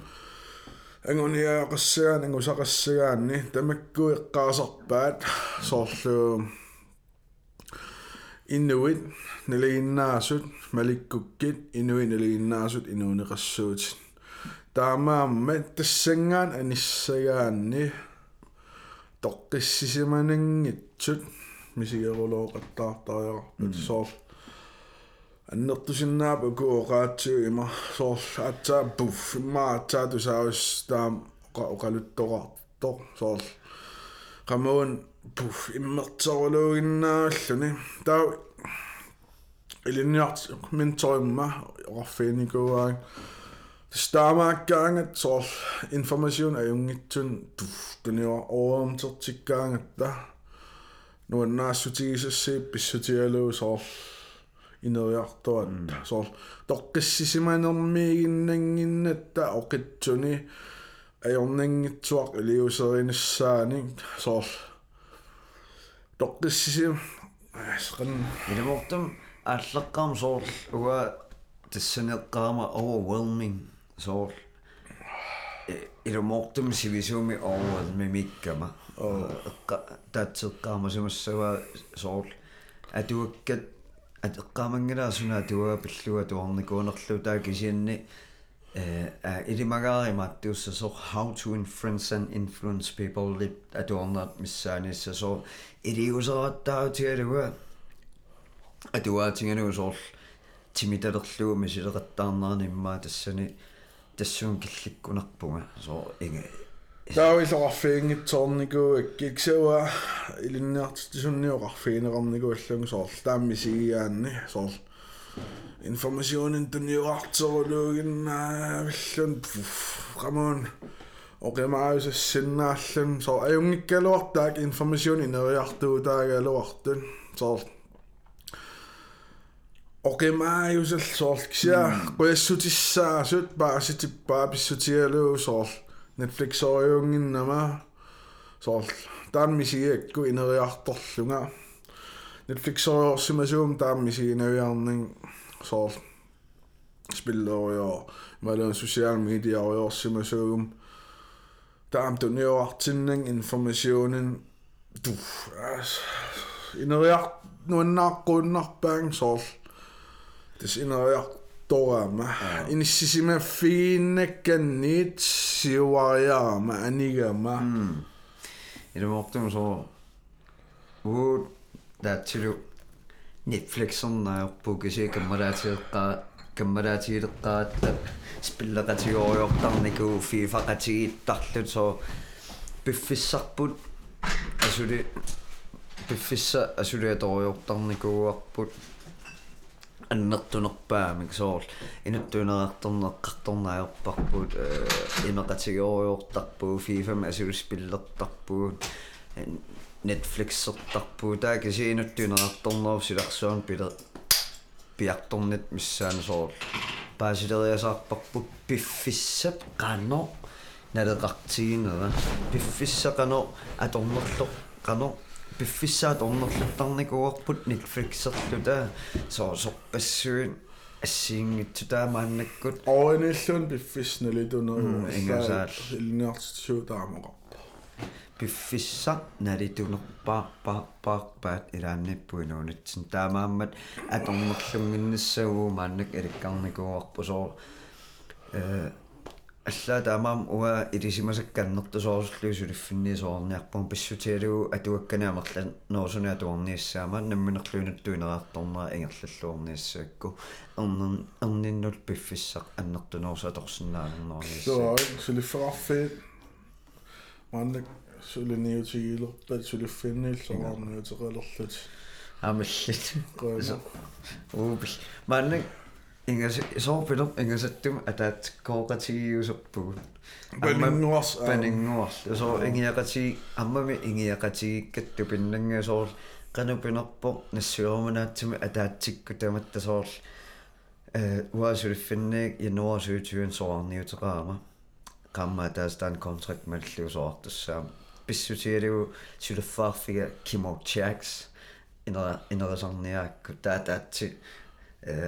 Engon ja qassagan tamakku iqqaasarpaat soorlu innuit naliinnaasut malikkukkit inuit naliinnaasut inuuniqassuut таамаамма тассангаан аниссагаанни тоққиссисиманангитсут мисигерулооқаттаартариарпут соор аннертусиннаапа куоqaатсу има соор аатсаа буф иммаатсаа тусаавис таам оқалуттоқартор соор qamуун буф иммертерулугиннааллуни таа илинниарт менторимма орфиникуааг Stamaakkaangat soor information ajungitsun tuftuniwa oorumtertikkaangatta nuannaassutigisassi pissutialuu soor ineriartuat soor toqqissisimanermiiginnanginnatta oqitsuni ajornangitsuaq iliuserinissaani soor toqqissisi asqan илумортум ааллеққарм соор уга тассанеққарма overwhelming sool ilumortum sivisuumi orwal mimikkama taatsuqqaamasumassava sool atuakkat at eqqaamangilaasuna tuaga pillua tuarnikuunerlu taa kisianni э eh, илимагари маттуусса со how to influence and influence people лип атуарнаат миссааниисса со илиусерааттаатигалуа атуаатингалуу соорл тимиталерлуу мисилеқаттаарнерниммаа тассани тассуун килликкунарпунга соо инга таавилоқарфиингитсоорникуу аккиксауа илинниартисунниоқарфиинеқарникуу аллугу соор тааммисигиаанни соор информационин туниуартерулуугиннаа виллун камон оқимааюсассиннааллун соор аюнгиккалуартаак информациони нериартуутаагалуартун соор Okemaajusalluorlksia quassutissaarsut mm. paasitippaapissutigaaluusorl Netflix-oriunginnama sorl taarmisiakku ineriartorlunga Netflix-oriorsimasuum taarmisiinaviarning sorl spillerio malun social media oriorsimasuum taam tunniuartinning informationen du ineriart nuannaaqquunnarpaang sorl Desinayaktorama inisisimaffiinakkanniit siuariarama anigama ilmoortum so uut taatsilu Netflixernaarpu kisi kammalaatigekkaa kammalaatigeleqqaatta spillaqatigoriortarniku fiifaqatigittarlut so piffissarput asuli piffissa asuliatoriortarnikuuarput асули пиффисса асулиаториортарникууарпут аннертунерпаамик соорл инуттунеқарторнеққарторнаajorparput имеқатигориортарпуу фифам асулиспиллертарпуут Netflix-сертарпуу таакиси инуттунеқарторнерус силарсуан пиле пиарторнит миссаана соорл паасилериасаарпарпут пиффиссап қано налеқартигинера пиффиссақано аторнерло қано пиффиссаат орнерлаттарникуарпут нитфликсерлута соорсорпассуин ассиингитсутаа мааннаккут оониллуун пиффисналитунеру ингасаал илниартсуу таамоқа пиффисса налитунерпаарпаарпаарпаат илааннаппуин уунатсин таамааммат аторнерлунгиннассагуу мааннак иликкарникуарпу соор э аллаа таамаам уа илисимасакканнертусоорслуу сулиффинни соорниарпун писсутиалугу атуакканаамерлан ноосуна туарниассаама намминерлуинуттуинераарторнера ингерллуорниассаакку эрнэн эрниннул пиффиссақ аннертунерса торсиннаанернерниассаа соо сулиффеқарфиит мааннак сулиниутигилерпат Enggak sih, so pedok enggak sih tim ada kau kaci so pun. Banding nuas. Banding nuas. So ingin ya kaci, amma me ingin ya kaci ketupin dengan so kan upin apa nasiyo mana tim ada cik ketemat so. Hvad så det finde i Norge så tyven så han jo til rammer. Kammer der er stand kontrakt med det så det så. Hvis du siger det jo så det far fik Kim og Jacks. Indre indre sådan her. Der der til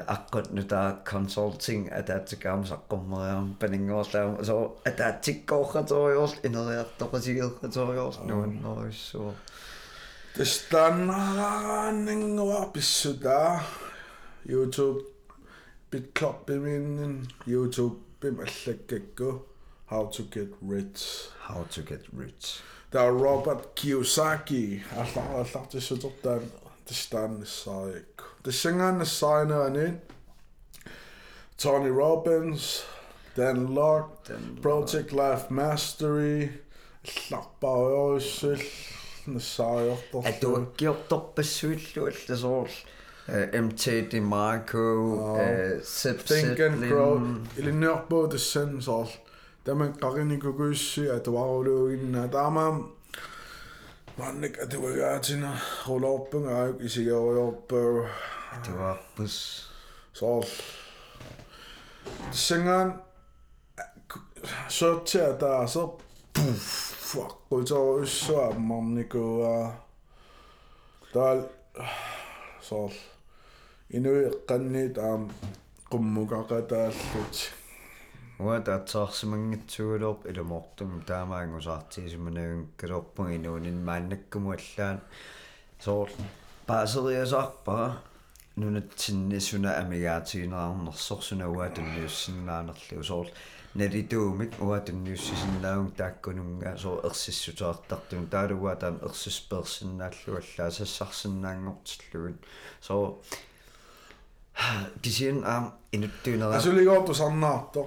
akkurat nyt tämä consulting etätsikään sakkomaa ja peningoista ja se on etätsikkoa toi jos innoittava siilka toi jos noin noissu. Tästä nanningoa pissuta YouTube bitkloppimin YouTube bim bimallakakku How to get rich. How to get rich. Tämä Robert Kiyosaki. Alla alla tässä tuottaa Stan Nisaik. Det synger Nisaik og en Tony Robbins, Dan Lok, Project Life Mastery, Llapa o Ysyll, Nisaik. Er du har gjort op besøgt, du er så MT DeMarco, uh, uh, Sip Think and Grow, eller Nørbo The Sense, der man går ind i Kugusi, at du har jo inden, at der er man манник атуагааtina рулаорпунгааюк исигеруйорпаа атуаарпус соорл сингаан сортиа таасер пуффак гутаруссуа аммарникуа таал соорл инуи канниит аам qummuqaqataalllut уат атсаарсимангитсугулерп илумортум таамаангусаартиисиманаун калерпун инуунин мааннаккумуаллаан соорл паасериасаарпара нунатсиннисуна амигаатигинераарнерсор сунауаат унниуссиннаанерли усоорл налитуумик уаат унниуссисиннааун тааккунунгаа соо ерсиссутаартартун таалугаа таан ерсисперсиннааллуаллаа сассарсиннаангортиллугин соо кисин ам инуттуинераа асулигоорту сарнаартор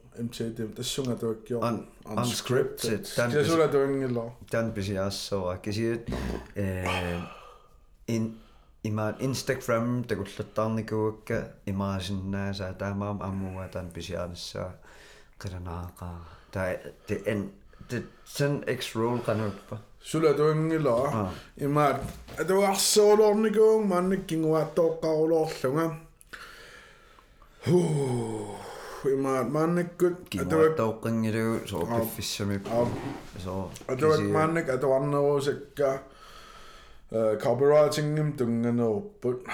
MCDM-tation ada on, unscripted. Dan sesudah doing lo dan bisa so kasi eh in imaan Instagram takullattarnikuakka imaasinna saa taamaam ammua tan pisiaanissa qilanaaqaa ta the en the sen x role qanuppa sula tuangilla imaat atuarsoolornikuun maannakkinguaattoqqaruloorlunga huu имаатмааннаккут атуаттаоққангилугу соо пиффиссамип соо атуатмааннак атуарнерусакка э копирайтингим тунганеруппут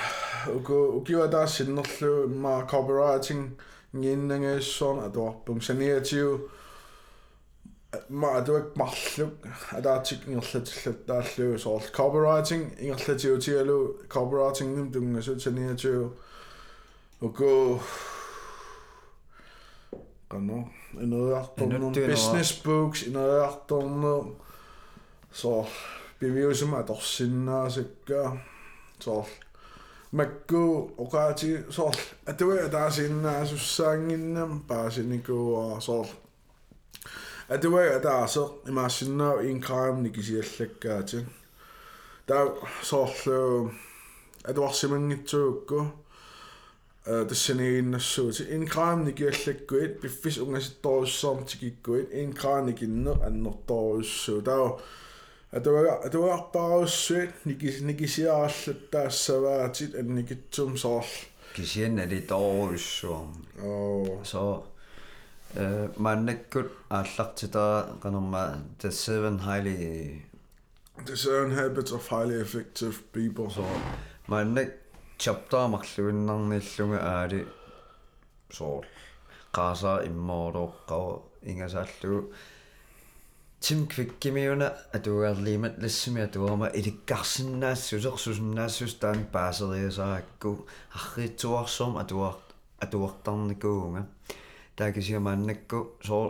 уку укиуатаа синнерлу имаа копирайтинг гиннангассоорна атуарпум саниатиу ма атуак марлук атаатик ингерлатиллаттааллуу соорл копирайтинг ингерлатиутигалу копирайтингим тунгасу саниатиу уку qanu ineriartornu business books ineriartornu so piviusum atorsinnaasakka so makku oqaati so atwa taasinnaasussaaanginnam paasinikuua so. Atwa taase imaasinnaa inkraamni kisiallakkaati taa so atwarsimangitsuukku så imasinna in crime nikisiallakkaati der så at det var simangitsuukku тассанииннассуути инкраамникиаллаккуит пиффис унгаситторуссаартикиккуит инкрааникинне аннерторуссуу таа атуага атуаарпаруссуит никис никисиараллаттаассаваатит анникитсум соор kisian ali toruussuam оо so э маннаккут ааллартитаа qanerma the seven highly the seven habits of highly effective people so маннак chapter-марлуиннарниллунга аали соо qaasa immoorooqqao ingasaalluu Tim kvikkimiuna atuugaarliimat lassimi atuama ilikkarsinnaassуsersusinnaasus taan paaseriasaakku arriitsuarsoom atuar atuartarnikuunga taakisiamaannakku soo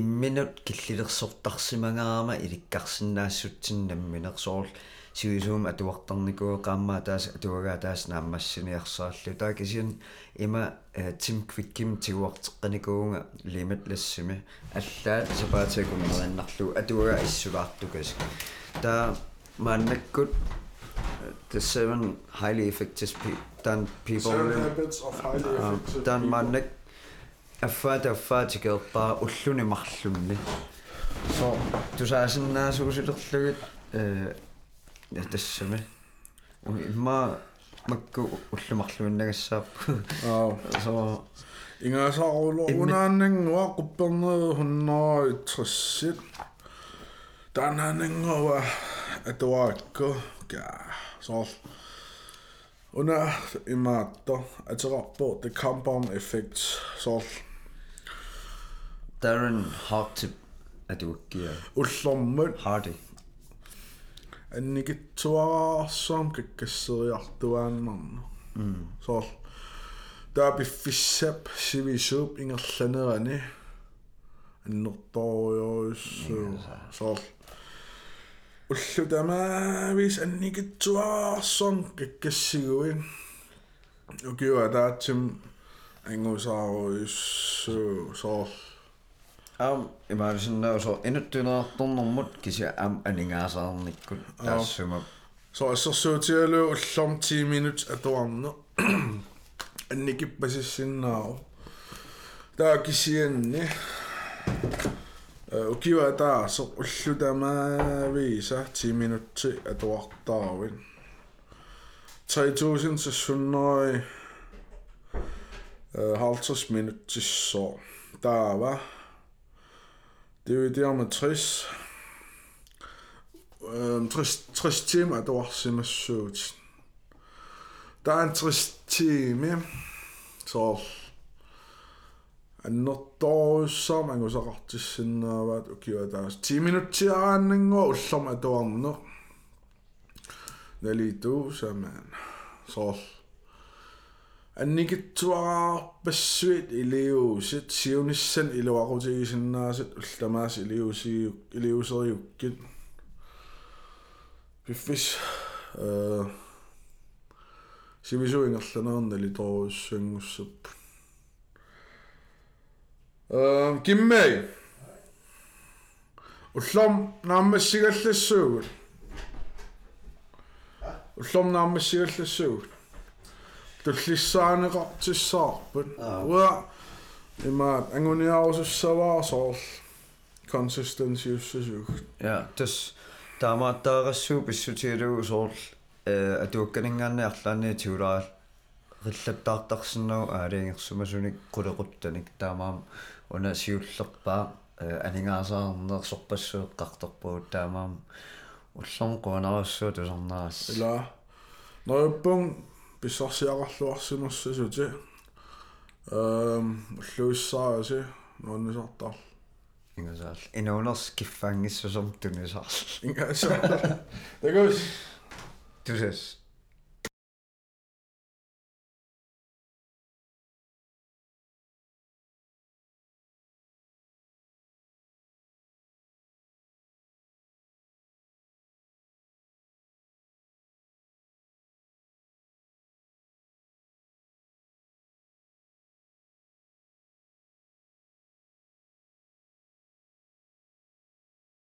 imminut killilерсортарсимагаама иликкарсинаассутсиннамминер соорл сигисуум атуартарникуэ qaammaa taas atuagaa taas нааммассиниарсаарлу таа кисин има э, тим квикким тигуартеққаникуунга лимитлассими аллаат сапаатакумерианнарлу атуагаа иссулаартукас таа мааннаккут э, the seven highly effective people done people. Seven habits of highly effective done mannek affad affad gelpa ulluni marlumni so du sagde sådan, at så skulle det тассами имма макку уллумарлуиннагассааппу Аа. со Ingasaarulo Immi- unaannangua qupperneru hunnaritrissit taanaannangua atuaakku ka soor una imaatto aterarpo the compound effect soor Darren Hartip atuakkia ullormut Hardy annikitsuaraarsam kakkasseriartuaannarna soor taapi fissap sivisuup ingerlanerani аннерторуйорусsu soor уллутамаавис анникитсуаарсорм каккассигуин укиуа таатсим Um, ymmärsin nousu. En nyt tyynä tunnu mutkisia M-eningaa saannikkun tässä. Så så så til at løbe som 10 minutter at du amne. En ikke præcis sin nav. Der er ikke sin ne. Øh, og giver der så slutter med visa 10 minutter til at du er derhen. 3000 til søndag. Halvtreds minutter til så. Der var 50 minuttissor taava divideret med 60 øhm, 60, 60 timer atuarsimassuut der er en 60 time så аннэрторуссаа мангусақартиссиннааваат укиуатаас 10 минуттиарааннангоо уллерма атуарнер налиту самаан соор анникитсуаraa пассуит илиуусит сиуниссан илуарутигисиннаасит уллтамаас илиусиу илиусериуккит пиффис э сивисуингерланаарнали торуссангуссап эм киммэй уллом нааммассигаллассуугул уллом нааммассигаллассуугул туллиссаанеқартиссаарпут уа имаат ангуниаарусуссаваасоор consistency уссусууг я тас таамааттаагассуу писсутиилуу соорл э атуакканингаанниарлаани тиулаа риллаптаартарсиннагу аалиангерсумасуник кулеқуттаник таамаам уна сиуллерпаа алингаасаарнерсорпассууэққарторпуут таамаам уллорн қуанаассуу тусарнаарас ила ноёппун писсарсиақарлуарсимассасути эм луиссааси нуаннисартар ингасаал инуунерс киффаангиссусортунисарл ингасаал дагус тусэс